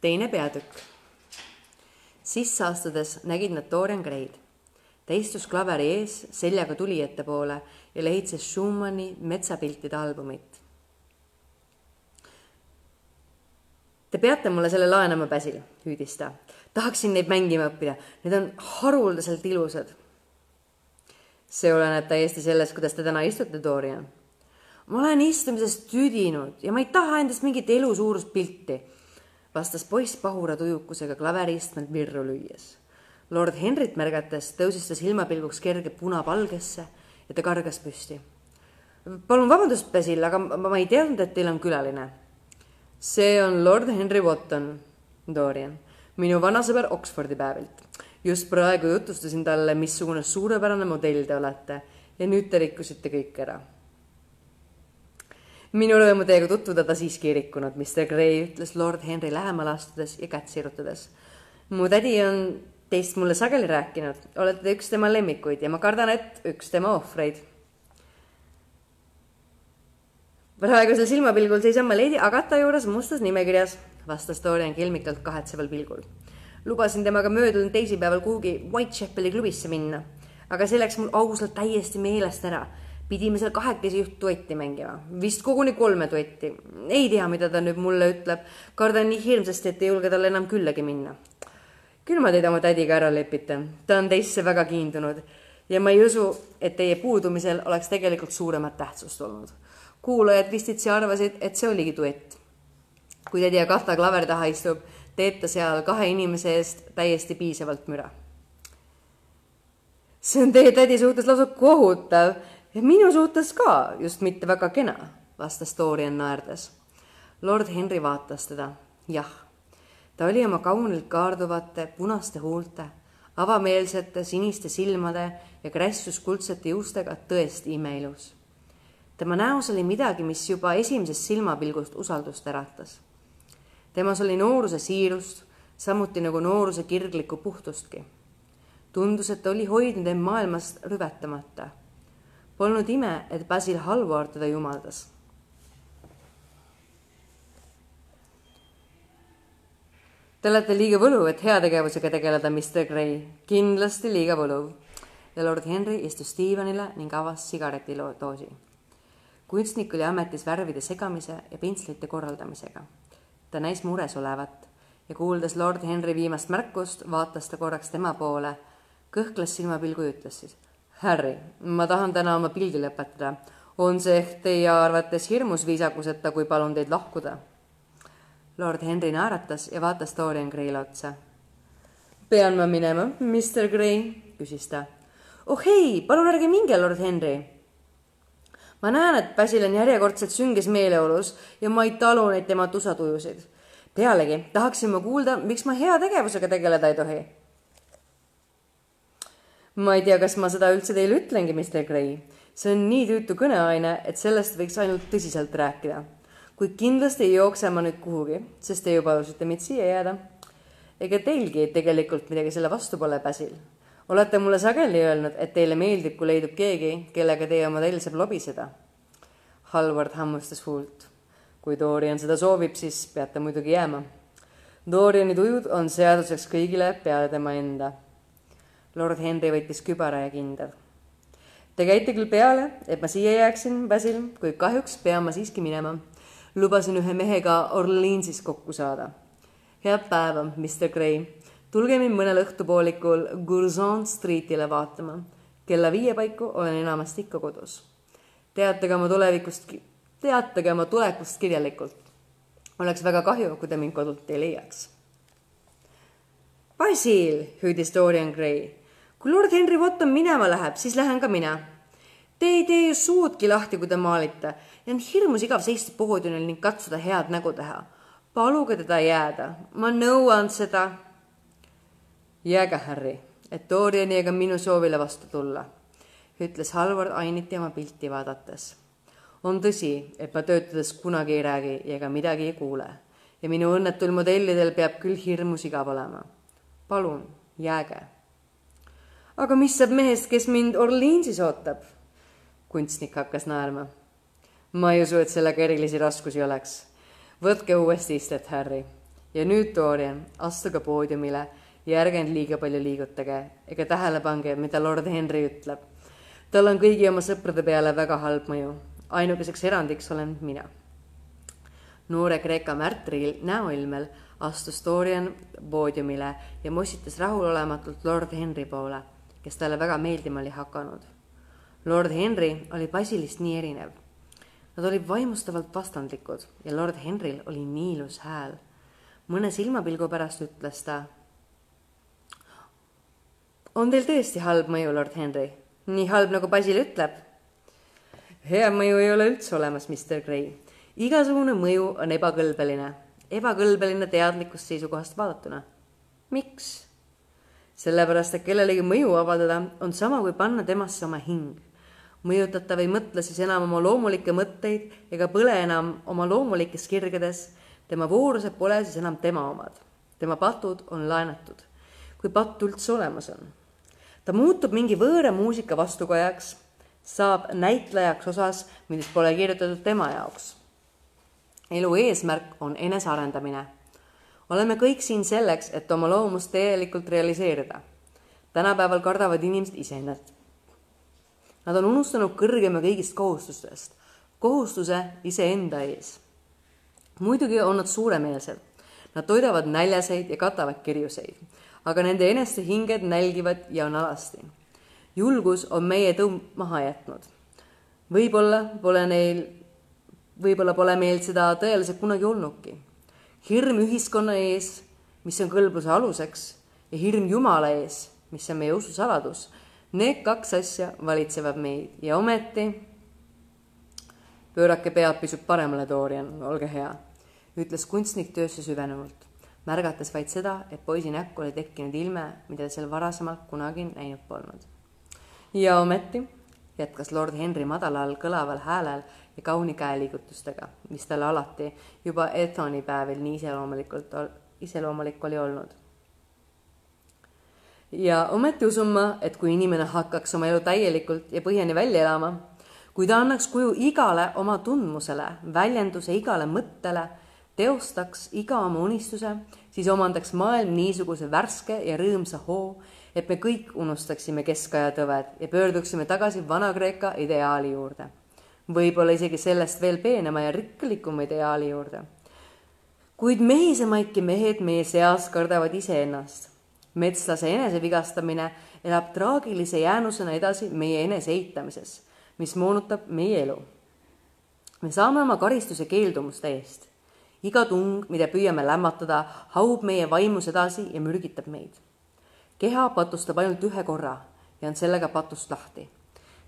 teine peatükk. sisse astudes nägid nad Dorian Gray'd. ta istus klaveri ees seljaga tulijate poole ja lehitses Schumanni metsapiltide albumit Te peate mulle selle laenama, Basil, hüüdis ta. tahaksin neid mängima õppida, need on haruldaselt ilusad. See oleneb täiesti sellest, kuidas te täna istute, Dorian. ma olen istumisest tüdinud ja ma ei taha endast mingit elu suurust pilti, vastas poiss pahura tujukusega klaveriistmelt virru lüües. lord Henrit märgates tõusis ta silmapilguks kerge punapalgesse ja ta kargas püsti. palun vabandust, Basil, aga ma, ma ei teadnud, et teil on külaline see on lord Henry Wotton, Dorian, minu vanasõber Oxfordi päevilt. Just praegu jutustasin talle, missugune suurepärane modell te olete ja nüüd te rikkusite kõik ära. minu rõõmu teiega tutvuda ta siiski ei rikkunud, Mr Gray ütles lord Henry lähemale astudes ja kätt sirutades. mu tädi on teist mulle sageli rääkinud, olete te üks tema lemmikuid ja ma kardan, et üks tema ohvreid praegusel silmapilgul seisan ma Lady Agatha juures mustas nimekirjas, vastas Dorian kelmikalt kahetseval pilgul. Lubasin temaga möödunud teisipäeval kuhugi Whitechapeli klubisse minna, aga see läks mul ausalt täiesti meelest ära. pidime seal kahekesi juht duetti mängima, vist koguni kolme duetti. ei tea, mida ta nüüd mulle ütleb, kardan nii hirmsasti, et ei julge talle enam küllagi minna. küll ma teid oma tädiga ära lepitan, ta on teisse väga kiindunud ja ma ei usu, et teie puudumisel oleks tegelikult suuremat tähtsust olnud kuulajad vistitsi arvasid, et see oligi duett. kui tädi Agatha klaveri taha istub, teeb ta seal kahe inimese eest täiesti piisavalt müra. see on teie tädi suhtes lausa kohutav ja minu suhtes ka just mitte väga kena, vastas Dorian naerdes. lord Henry vaatas teda. jah, ta oli oma kaunilt kaarduvate punaste huulte, avameelsete siniste silmade ja krässuskuldsete juustega tõesti imeilus tema näos oli midagi, mis juba esimesest silmapilgust usaldust äratas. Temas oli nooruse siirust, samuti nagu nooruse kirglikku puhtustki. tundus, et ta oli hoidnud end maailmast rüvetamata. Polnud ime, et Basil Hallward teda jumaldas. Te olete liiga võluv, et heategevusega tegeleda, Mr Gray, kindlasti liiga võluv. ja lord Henry istus diivanile ning avas sigaretidoosi kunstnik oli ametis värvide segamise ja pentslite korraldamisega. Ta näis mures olevat ja kuuldes lord Henry viimast märkust, vaatas ta korraks tema poole, kõhkles silmapilgu ja ütles siis. Harry, ma tahan täna oma pildi lõpetada. on see ehk teie arvates hirmus viisakuseta, kui palun teid lahkuda? lord Henry naeratas ja vaatas Dorian Gray'le otsa. pean ma minema, Mr Gray? küsis ta. oh ei, palun ärge minge, lord Henry ma näen, et Basil on järjekordselt sünges meeleolus ja ma ei talu neid tema tusatujusid. pealegi tahaksin ma kuulda, miks ma heategevusega tegeleda ei tohi. ma ei tea, kas ma seda üldse teile ütlengi, Mr Gray. see on nii tüütu kõneaine, et sellest võiks ainult tõsiselt rääkida. kuid kindlasti ei jookse ma nüüd kuhugi, sest te ju palusite mind siia jääda. ega teilgi tegelikult midagi selle vastu pole, Basil olete mulle sageli öelnud, et teile meeldib, kui leidub keegi, kellega teie teil saab lobiseda. Halvard hammustas huult. kui Dorian seda soovib, siis peate muidugi jääma. Doriani tujud on seaduseks kõigile peale tema enda. lord Henry võttis kübara ja kindad. Te käite küll peale, et ma siia jääksin, Basil, kuid kahjuks pean ma siiski minema. lubasin ühe mehega Orleansis kokku saada. head päeva, Mr Gray tulge mind mõnel õhtupoolikul Curzon Streetile vaatama. kella viie paiku olen enamasti ikka kodus. teatage oma tulevikust, teatage oma tulekust kirjalikult. oleks väga kahju, kui te mind kodult ei leiaks. Basil, hüüdis Dorian Gray. kui lord Henry Wotton minema läheb, siis lähen ka mina. Te ei tee ju suudki lahti, kui te maalite ja on hirmus igav seista poodiumil ning katsuda head nägu teha. paluge teda jääda, ma nõuan seda jääge, Harry, et Doriani ega minu soovile vastu tulla, ütles Halvard ainiti oma pilti vaadates. on tõsi, et ma töötades kunagi ei räägi ega midagi ei kuule ja minu õnnetul modellidel peab küll hirmus igav olema. palun, jääge. aga mis saab mehest, kes mind Orleansis ootab? kunstnik hakkas naerma. ma ei usu, et sellega erilisi raskusi oleks. võtke uuesti istet, Harry. ja nüüd, Dorian, astuge poodiumile ja ärge end liiga palju liigutage ega tähele pange, mida lord Henry ütleb. tal on kõigi oma sõprade peale väga halb mõju. ainukeseks erandiks olen mina. noore Kreeka märtril näoilmel astus Dorian poodiumile ja mossitas rahulolematult lord Henry poole, kes talle väga meeldima oli hakanud. Lord Henry oli Basilist nii erinev. Nad olid vaimustavalt vastandlikud ja lord Henryl oli nii ilus hääl. mõne silmapilgu pärast ütles ta on teil tõesti halb mõju, lord Henry? nii halb, nagu Basil ütleb? hea mõju ei ole üldse olemas, Mr Gray. igasugune mõju on ebakõlbeline, ebakõlbeline teadlikust seisukohast vaadatuna. miks? sellepärast, et kellelegi mõju avaldada on sama kui panna temasse oma hing. mõjutatav ei mõtle siis enam oma loomulikke mõtteid ega põle enam oma loomulikes kirgedes. tema voorused pole siis enam tema omad. tema patud on laenatud, kui patt üldse olemas on ta muutub mingi võõra muusika vastukojaks, saab näitlejaks osas, millest pole kirjutatud tema jaoks. elu eesmärk on enesearendamine. oleme kõik siin selleks, et oma loomust täielikult realiseerida. tänapäeval kardavad inimesed iseennast. Nad on unustanud kõrgema kõigist kohustustest, kohustuse iseenda ees. muidugi on nad suuremeelsed. Nad toidavad näljaseid ja katavad kirjuseid aga nende eneste hinged nälgivad ja on alasti. julgus on meie tõmb maha jätnud. võib-olla pole neil, võib-olla pole meil seda tõeliselt kunagi olnudki. hirm ühiskonna ees, mis on kõlbluse aluseks ja hirm Jumala ees, mis on meie usu saladus, need kaks asja valitsevad meid ja ometi pöörake pead pisut paremale, Dorian, olge hea, ütles kunstnik töösse süvenenult märgates vaid seda, et poisi näkku oli tekkinud ilme, mida seal varasemalt kunagi näinud polnud. ja ometi, jätkas lord Henry madalal kõlaval häälel ja kauni käeliigutustega, mis talle alati juba Ethoni päevil nii iseloomulikult, iseloomulik oli olnud. ja ometi usun ma, et kui inimene hakkaks oma elu täielikult ja põhjani välja elama, kui ta annaks kuju igale oma tundmusele, väljenduse igale mõttele teostaks iga oma unistuse, siis omandaks maailm niisuguse värske ja rõõmsa hoo, et me kõik unustaksime keskaja tõved ja pöörduksime tagasi Vana-Kreeka ideaali juurde. võib-olla isegi sellest veel peenema ja rikkalikuma ideaali juurde. kuid mehisemaidki mehed meie seas kardavad iseennast. metslase enesevigastamine elab traagilise jäänusena edasi meie enese eitamises, mis moonutab meie elu. me saame oma karistuse keeldumuste eest iga tung, mida püüame lämmatada, haub meie vaimus edasi ja mürgitab meid. keha patustab ainult ühe korra ja on sellega patust lahti,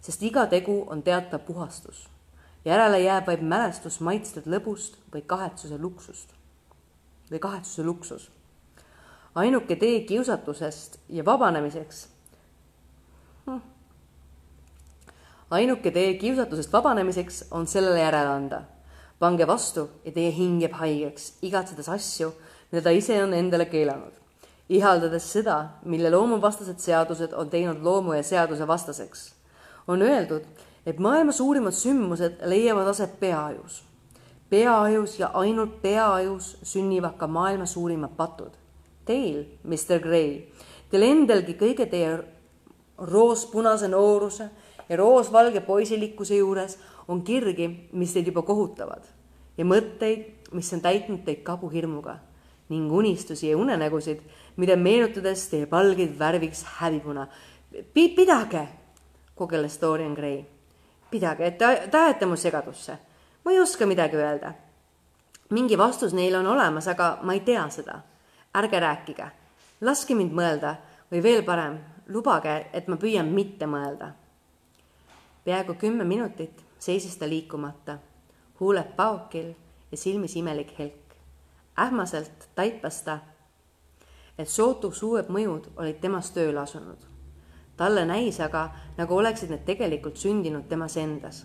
sest iga tegu on teatav puhastus. järele jääb vaid mälestus maitstud lõbust või kahetsuse luksust või kahetsuse luksus. ainuke tee kiusatusest ja vabanemiseks hm.. ainuke tee kiusatusest vabanemiseks on sellele järele anda. Pange vastu ja teie hing jääb haigeks, igatsedes asju, mida ta ise on endale keelanud. ihaldades seda, mille loomuvastased seadused on teinud loomu ja seaduse vastaseks. on öeldud, et maailma suurimad sündmused leiavad aset peaajus. peaajus ja ainult peaajus sünnivad ka maailma suurimad patud. Teil, Mr Gray, teil endalgi kõige teie roospunase nooruse ja roosvalge poisilikkuse juures on kirgi, mis teid juba kohutavad ja mõtteid, mis on täitnud teid kabuhirmuga ning unistusi ja unenägusid, mida meenutades teie palgeid värviks häbipuna. pidage, kogeles Dorian Gray pidage, et te ajate mu segadusse. ma ei oska midagi öelda. mingi vastus neile on olemas, aga ma ei tea seda. ärge rääkige, laske mind mõelda või veel parem, lubage, et ma püüan mitte mõelda. peaaegu kümme minutit seisis ta liikumata, huuled paokil ja silmis imelik helk. ähmaselt taipas ta, et sootuks uued mõjud olid temas tööle asunud talle näis aga, nagu oleksid need tegelikult sündinud temas endas.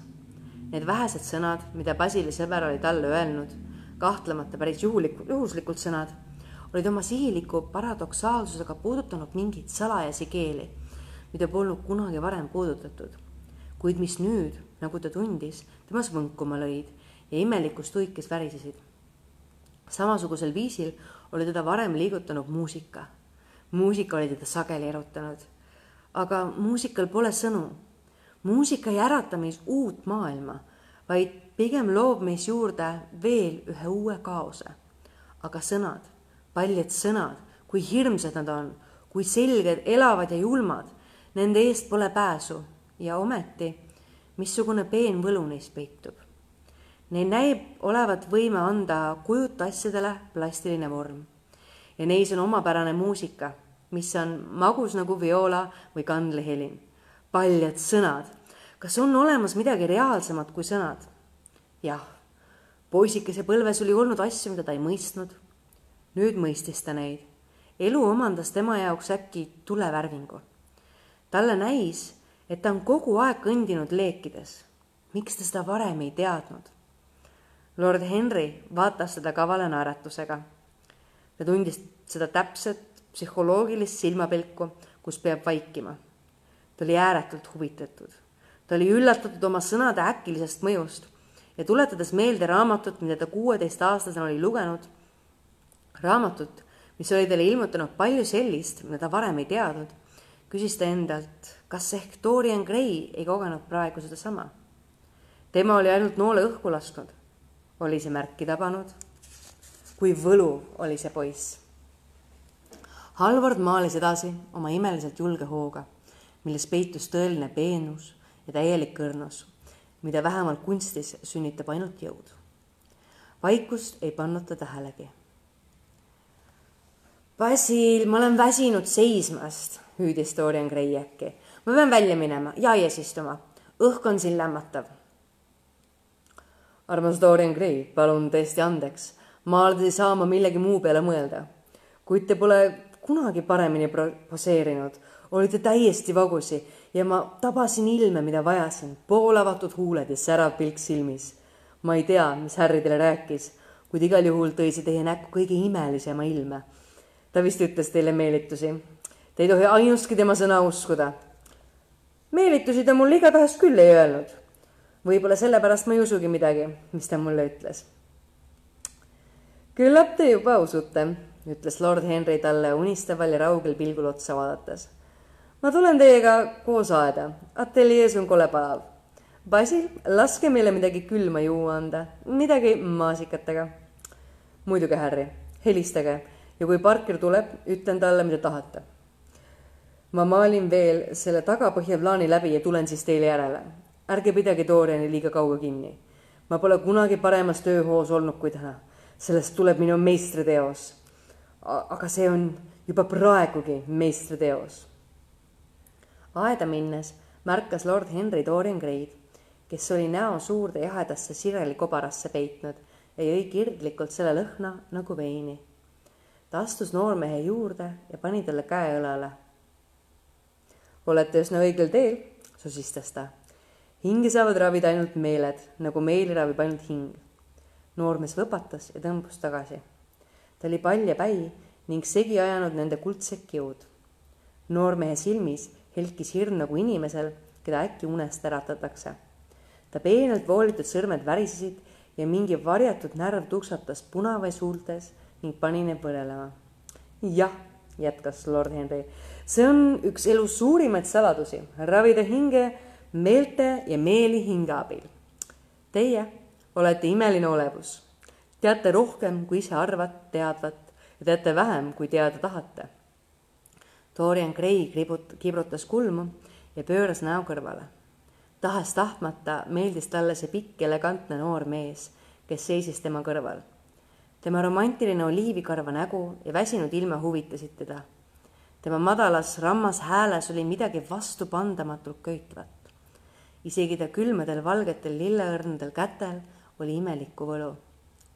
Need vähesed sõnad, mida Basili sõber oli talle öelnud, kahtlemata päris juhulikud, juhuslikud sõnad, olid oma sihiliku paradoksaalsusega puudutanud mingeid salajasi keeli, mida polnud kunagi varem puudutatud, kuid mis nüüd, nagu ta tundis, temas võnkuma lõid ja imelikus tuikes värisesid. samasugusel viisil oli teda varem liigutanud muusika. muusika oli teda sageli erutanud aga muusikal pole sõnu. muusika ei ärata meis uut maailma, vaid pigem loob meis juurde veel ühe uue kaose. aga sõnad, paljud sõnad, kui hirmsad nad on, kui selged, elavad ja julmad, nende eest pole pääsu ja ometi missugune peen võlu neis peitub. Neil näib olevat võime anda kujuta asjadele plastiline vorm ja neis on omapärane muusika mis on magus nagu vioola või kandlehelin. paljad sõnad. kas on olemas midagi reaalsemat kui sõnad? jah, poisikese põlves oli olnud asju, mida ta ei mõistnud. nüüd mõistis ta neid. elu omandas tema jaoks äkki tulevärvingu. talle näis, et ta on kogu aeg kõndinud leekides. miks ta seda varem ei teadnud? Lord Henry vaatas teda kavala naeratusega. ta tundis seda täpset psühholoogilist silmapilku, kus peab vaikima. ta oli ääretult huvitatud. ta oli üllatatud oma sõnade äkilisest mõjust ja tuletades meelde raamatut, mida ta kuueteistaastasena oli lugenud, raamatut, mis oli talle ilmutanud palju sellist, mida ta varem ei teadnud, küsis ta endalt, kas ehk Dorian Gray ei kogenud praegu sedasama. tema oli ainult noole õhku lasknud. oli see märki tabanud? kui võluv oli see poiss Halvard maalis edasi oma imeliselt julge hooga, milles peitus tõeline peenus ja täielik õrnus, mida vähemalt kunstis sünnitab ainult jõud. vaikust ei pannud ta tähelegi. Basil, ma olen väsinud seismast, hüüdis Dorian Gray äkki. Ma pean välja minema ja aias istuma. õhk on siin lämmatav. armas Dorian Gray, palun tõesti andeks. ma ei saa ma millegi muu peale mõelda. kuid te pole kunagi paremini poseerinud, olite täiesti vagusi ja ma tabasin ilme, mida vajasin, poolavatud huuled ja särav pilk silmis. ma ei tea, mis Harry teile rääkis, kuid igal juhul tõi see teie näkku kõige imelisema ilme. ta vist ütles teile meelitusi. Te ei tohi ainustki tema sõna uskuda. Meelitusi ta mulle igatahes küll ei öelnud. võib-olla sellepärast ma ei usugi midagi, mis ta mulle ütles. küllap te juba usute ütles lord Henry talle unistaval ja raugel pilgul otsa vaadates. ma tulen teiega koos aeda, ateljees on kole palav. Basil, laske meile midagi külma juua anda, midagi maasikatega. muidugi, Harry, helistage ja kui Parker tuleb, ütlen talle, mida tahate. Ma maalin veel selle tagapõhja plaani läbi ja tulen siis teile järele. ärge pidage Doriani liiga kaua kinni. ma pole kunagi paremas tööhoos olnud kui täna. sellest tuleb minu meistriteos aga see on juba praegugi meistriteos. aeda minnes märkas lord Henry Dorian Gray'd, kes oli näo suurde jahedasse sirelikobarasse peitnud ja jõi kirglikult selle lõhna nagu veini. ta astus noormehe juurde ja pani talle käe õlale. Olete üsna õigel teel, sosistas ta. hinge saavad ravida ainult meeled, nagu meeli ravib ainult hing. noormees võpatas ja tõmbus tagasi. ta oli pall ja päi ning segi ajanud nende kuldsed kiud. noormehe silmis helkis hirm nagu inimesel, keda äkki unest äratatakse ta peenelt voolitud sõrmed värisesid ja mingi varjatud närv tuksatas punavai suultes ning pani need põlelema. jah, jätkas lord Henry, see on üks elu suurimaid saladusi, ravida hinge meelte ja meeli hinge abil. Teie olete imeline olevus, teate rohkem, kui ise arvad, teadvat ja teate vähem, kui teada tahate. Dorian Gray kribut-, kibrutas kulmu ja pööras näo kõrvale tahes-tahtmata meeldis talle see pikk elegantne noor mees, kes seisis tema kõrval. tema romantiline oliivikarva nägu ja väsinud ilme huvitasid teda. Tema madalas rammas hääles oli midagi vastupandamatult köitvat. isegi ta külmadel valgetel lilleõrnadel kätel oli imelikku võlu.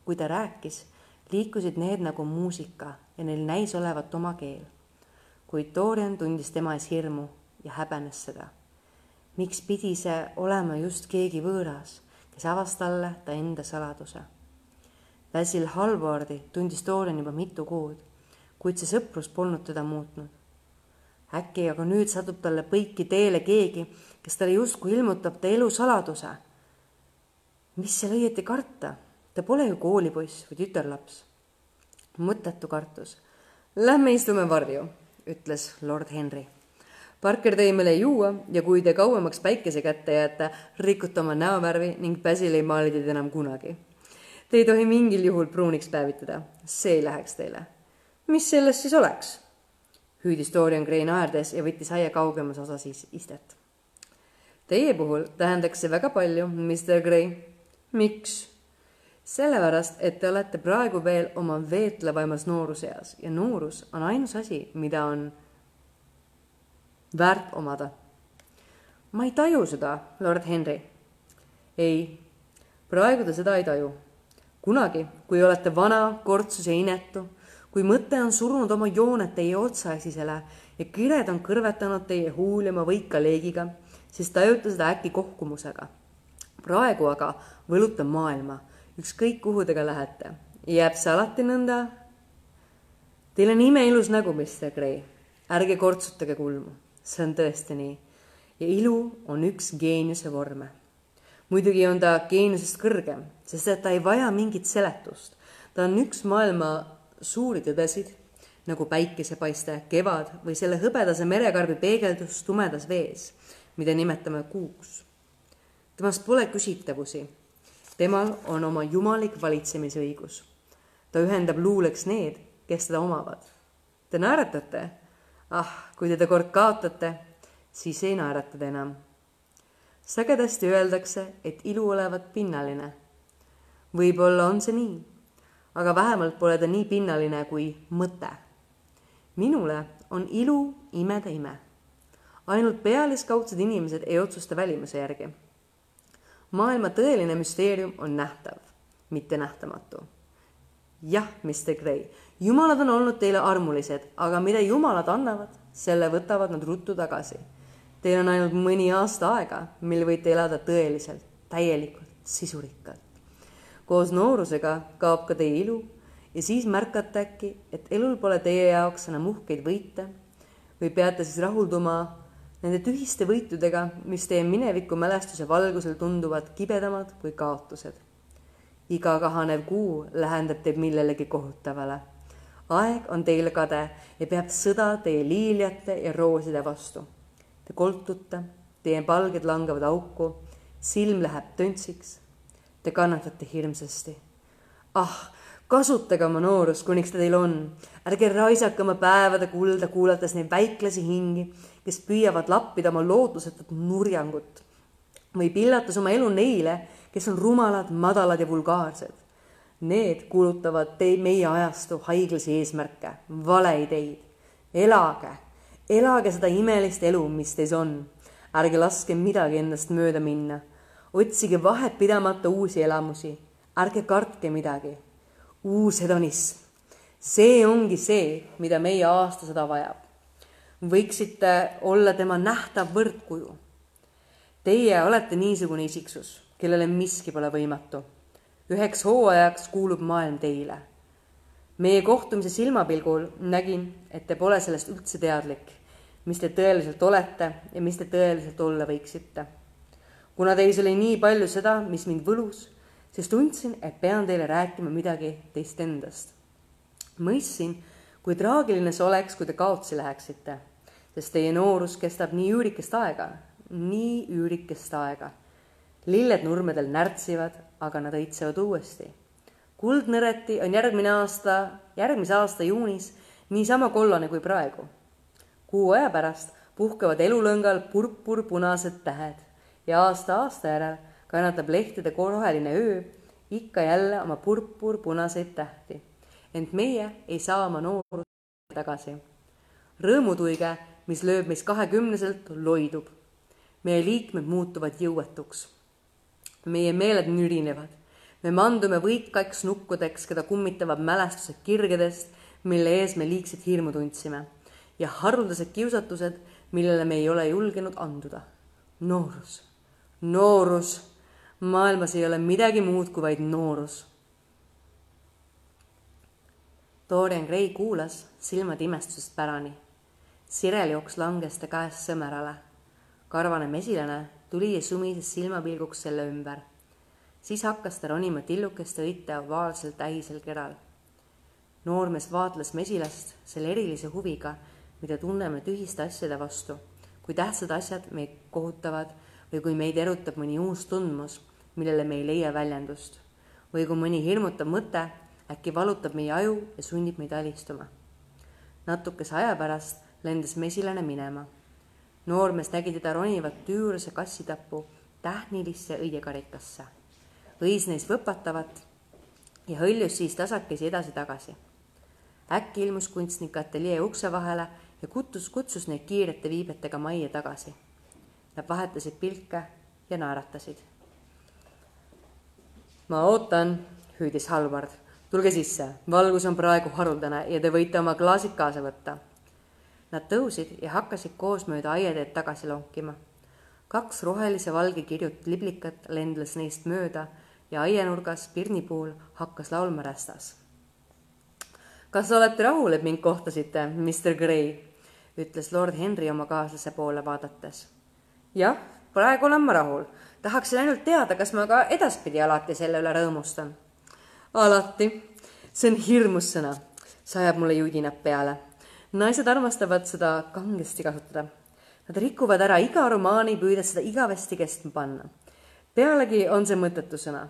kui ta rääkis, liikusid need nagu muusika ja neil näis olevat oma keel. kuid Dorian tundis tema ees hirmu ja häbenes seda miks pidi see olema just keegi võõras, kes avas talle ta enda saladuse? Basil Hallwardi tundis Dorian juba mitu kuud, kuid see sõprus polnud teda muutnud. äkki aga nüüd satub talle põiki teele keegi, kes talle justkui ilmutab ta elu saladuse. mis seal õieti karta, ta pole ju koolipoiss või tütarlaps. mõttetu kartus. Lähme istume varju, ütles lord Henry Parker tõi meile juua ja kui te kauemaks päikese kätte jääte, rikute oma näovärvi ning Basil ei maali teid enam kunagi. Te ei tohi mingil juhul pruuniks päevitada, see ei läheks teile. Mis sellest siis oleks? hüüdis Dorian Gray naerdes ja võttis aia kaugemas osas istet. Teie puhul tähendaks see väga palju, Mr Gray. miks? sellepärast, et te olete praegu veel oma veetlevaimas nooruseas ja noorus on ainus asi, mida on väärt omada. ma ei taju seda, lord Henry. ei, praegu te seda ei taju. kunagi, kui olete vana, kortsus ja inetu, kui mõte on surunud oma jooned teie otsaesisele ja kired on kõrvetanud teie huuljama võika leegiga, siis tajute seda äkki kohkumusega. praegu aga võlutan maailma, ükskõik kuhu te ka lähete. jääb see alati nõnda? Teil on imeilus nägu, Mr Gray. ärge kortsutage kulmu see on tõesti nii. ja ilu on üks geeniuse vorme. muidugi on ta geeniusest kõrgem, sest et ta ei vaja mingit seletust. ta on üks maailma suuri tõdesid, nagu päikesepaiste, kevad või selle hõbedase merekarbi peegeldus tumedas vees, mida nimetame kuuks. temast pole küsitavusi. temal on oma jumalik valitsemisõigus. ta ühendab luuleks need, kes teda omavad. Te naeratate ah, kui te ta kord kaotate, siis ei naerata te enam. sagedasti öeldakse, et ilu olevat pinnaline. võib-olla on see nii, aga vähemalt pole ta nii pinnaline kui mõte. minule on ilu imede ime. ainult pealiskaudsed inimesed ei otsusta välimuse järgi. maailma tõeline müsteerium on nähtav, mitte nähtamatu. jah, Mr Gray jumalad on olnud teile armulised, aga mida jumalad annavad, selle võtavad nad ruttu tagasi. Teil on ainult mõni aasta aega, mil võite elada tõeliselt, täielikult, sisurikkalt. Koos noorusega kaob ka teie ilu ja siis märkate äkki, et elul pole teie jaoks enam uhkeid võite või peate siis rahulduma nende tühiste võitudega, mis teie mineviku mälestuse valgusel tunduvad kibedamad kui kaotused. iga kahanev kuu lähendab teid millelegi kohutavale aeg on teile kade ja peab sõda teie liiljate ja rooside vastu. Te koltute, teie palged langevad auku, silm läheb töntsiks. Te kannatate hirmsasti. ah, kasutage oma noorust, kuniks ta teil on. ärge raisake oma päevade kulda, kuulates neid väiklasi hingi, kes püüavad lappida oma lootusetut nurjangut või pillates oma elu neile, kes on rumalad, madalad ja vulgaarsed Need kuulutavad teid meie ajastu haiglasi eesmärke, valeideid. elage, elage seda imelist elu, mis teis on. ärge laske midagi endast mööda minna. Otsige vahepidamata uusi elamusi, ärge kartke midagi. uus hedonism, see ongi see, mida meie aastasada vajab. võiksite olla tema nähtav võrdkuju. Teie olete niisugune isiksus, kellele miski pole võimatu. üheks hooajaks kuulub maailm teile meie kohtumise silmapilgul nägin, et te pole sellest üldse teadlik, mis te tõeliselt olete ja mis te tõeliselt olla võiksite. Kuna teis oli nii palju seda, mis mind võlus, siis tundsin, et pean teile rääkima midagi teist endast. mõistsin, kui traagiline see oleks, kui te kaotsi läheksite, sest teie noorus kestab nii üürikest aega, nii üürikest aega. lilled nurmedel närtsivad, aga nad õitsevad uuesti kuldnõreti on järgmine aasta, järgmise aasta juunis niisama kollane kui praegu. kuu aja pärast puhkevad elulõngal purpurpunased tähed ja aasta aasta järel kannatab lehtede roheline öö ikka jälle oma purpurpunaseid tähti. ent meie ei saa oma noorust tagasi. rõõmutuige, mis lööb meist kahekümneselt, loidub. meie liikmed muutuvad jõuetuks. meie meeled nürinevad me mandume võikaiks nukkudeks, keda kummitavad mälestused kirgedest, mille ees me liigset hirmu tundsime ja haruldased kiusatused, millele me ei ole julgenud anduda. noorus, noorus, maailmas ei ole midagi muud kui vaid noorus. Dorian Gray kuulas silmad imestusest pärani. sireljoks langes ta käest sõmerale. karvane mesilane tuli ja sumises silmapilguks selle ümber siis hakkas ta ronima tillukeste õite ovaalsel tähisel keral. noormees vaatles mesilast selle erilise huviga, mida tunneme tühiste asjade vastu, kui tähtsad asjad meid kohutavad või kui meid erutab mõni uus tundmus, millele me ei leia väljendust või kui mõni hirmutav mõte äkki valutab meie aju ja sunnib meid alistuma. natukese aja pärast lendas mesilane minema. noormees nägi teda ronivat tüüruse kassitappu tähnilisse õiekarikasse võis neist võpatavat ja hõljus siis tasakesi edasi-tagasi. äkki ilmus kunstnik ateljee ukse vahele ja kutus, kutsus neid kiirete viibetega majja tagasi. Nad vahetasid pilke ja naeratasid. ma ootan, hüüdis Halvard. tulge sisse, valgus on praegu haruldane ja te võite oma klaasid kaasa võtta. Nad tõusid ja hakkasid koosmööda aiateed tagasi lonkima. kaks rohelise valge kirjut liblikat lendles neist mööda ja aianurgas pirnipuul hakkas laulma rästas. kas olete rahul, et mind kohtasite, Mr Gray? ütles lord Henry oma kaaslase poole vaadates. Jah, praegu olen ma rahul. tahaksin ainult teada, kas ma ka edaspidi alati selle üle rõõmustan. alati, see on hirmus sõna, sajab mulle judinad peale. naised armastavad seda kangesti kasutada. Nad rikuvad ära iga romaani, püüdes seda igavesti kestma panna pealegi on see mõttetu sõna.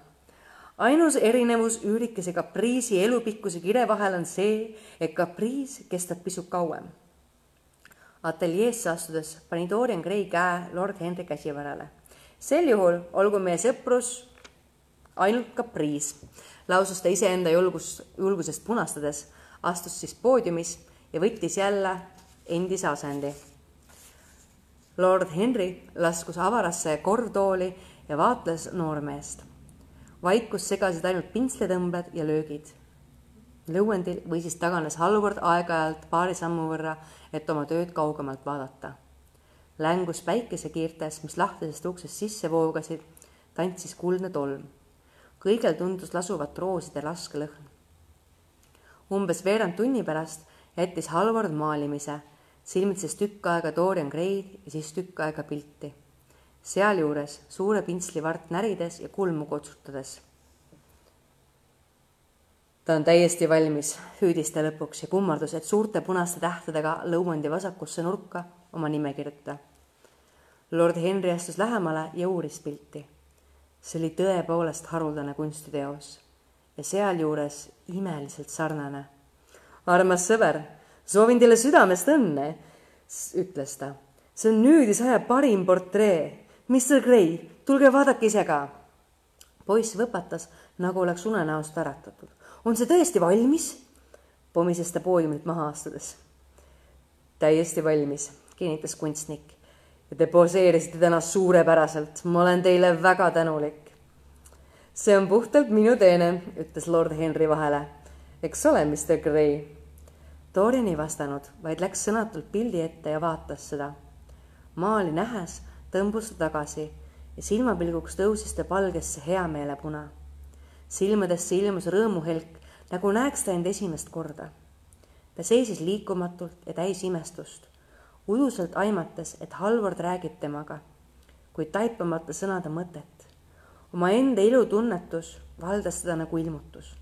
ainus erinevus üürikese kapriisi elupikkuse kire vahel on see, et kapriis kestab pisut kauem. Ateljeesse astudes pani Dorian Gray käe lord Henry käsivarale. sel juhul olgu meie sõprus ainult kapriis, lausus ta iseenda julgus, julgusest punastades, astus siis poodiumis ja võttis jälle endise asendi. Lord Henry laskus avarasse korvtooli ja vaatles noormeest. vaikust segasid ainult pintsletõmbed ja löögid. Lõuendil või siis taganes Halvard aeg-ajalt paari sammu võrra, et oma tööd kaugemalt vaadata. längus päikesekiirtes, mis lahtisest uksest sisse voogasid, tantsis kuldne tolm. kõigel tundus lasuvat rooside laske lõhn. umbes veerand tunni pärast jättis Halvard maalimise, silmitses tükk aega Dorian Gray'd ja siis tükk aega pilti sealjuures suure pintslivart närides ja kulmu kotsutades. Ta on täiesti valmis, hüüdis ta lõpuks ja kummardus, et suurte punaste tähtedega lõuendi vasakusse nurka oma nime kirjutada. lord Henry astus lähemale ja uuris pilti. see oli tõepoolest haruldane kunstiteos ja sealjuures imeliselt sarnane. armas sõber, soovin teile südamest õnne, ütles ta. see on nüüdisaja parim portree Mr Gray, tulge vaadake ise ka. poiss võpatas, nagu oleks unenäost äratatud. On see tõesti valmis? pomises ta poodiumilt maha astudes. täiesti valmis, kinnitas kunstnik ja te poseerisite täna suurepäraselt. ma olen teile väga tänulik. see on puhtalt minu teene, ütles lord Henry vahele. eks ole, Mr Gray? Dorian ei vastanud, vaid läks sõnatult pildi ette ja vaatas seda. maali nähes tõmbus ta tagasi ja silmapilguks tõusis ta palgesse heameelepuna. Silmadesse ilmus rõõmuhelk, nagu näeks ta end esimest korda. ta seisis liikumatult ja täis imestust, udusalt aimates, et Halvard räägib temaga, kuid taipamata sõnade mõtet. omaenda ilutunnetus valdas teda nagu ilmutus.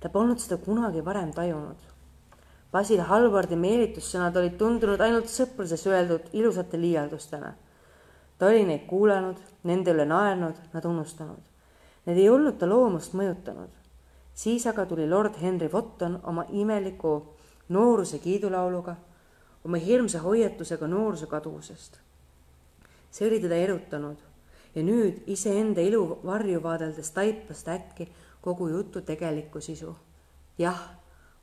ta polnud seda kunagi varem tajunud. Basil Halvardi meelitussõnad olid tundunud ainult sõpruses öeldud ilusate liialdustena ta oli neid kuulanud, nende üle naernud, nad unustanud. Need ei olnud ta loomust mõjutanud. siis aga tuli lord Henry Wotton oma imeliku nooruse kiidulauluga, oma hirmsa hoiatusega nooruse kaduvusest. see oli teda erutanud ja nüüd iseenda ilu varju vaadeldes taipas ta äkki kogu jutu tegelikku sisu. jah,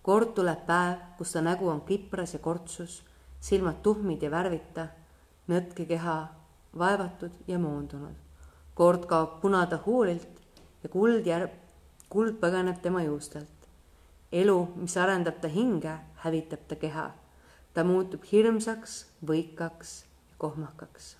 kord tuleb päev, kus ta nägu on kipras ja kortsus, silmad tuhmid ja värvita, nõtke keha vaevatud ja moondunud. kord kaob puna ta huulilt ja kuld järg, kuld põgeneb tema juustelt. elu, mis arendab ta hinge, hävitab ta keha. ta muutub hirmsaks, võikaks ja kohmakaks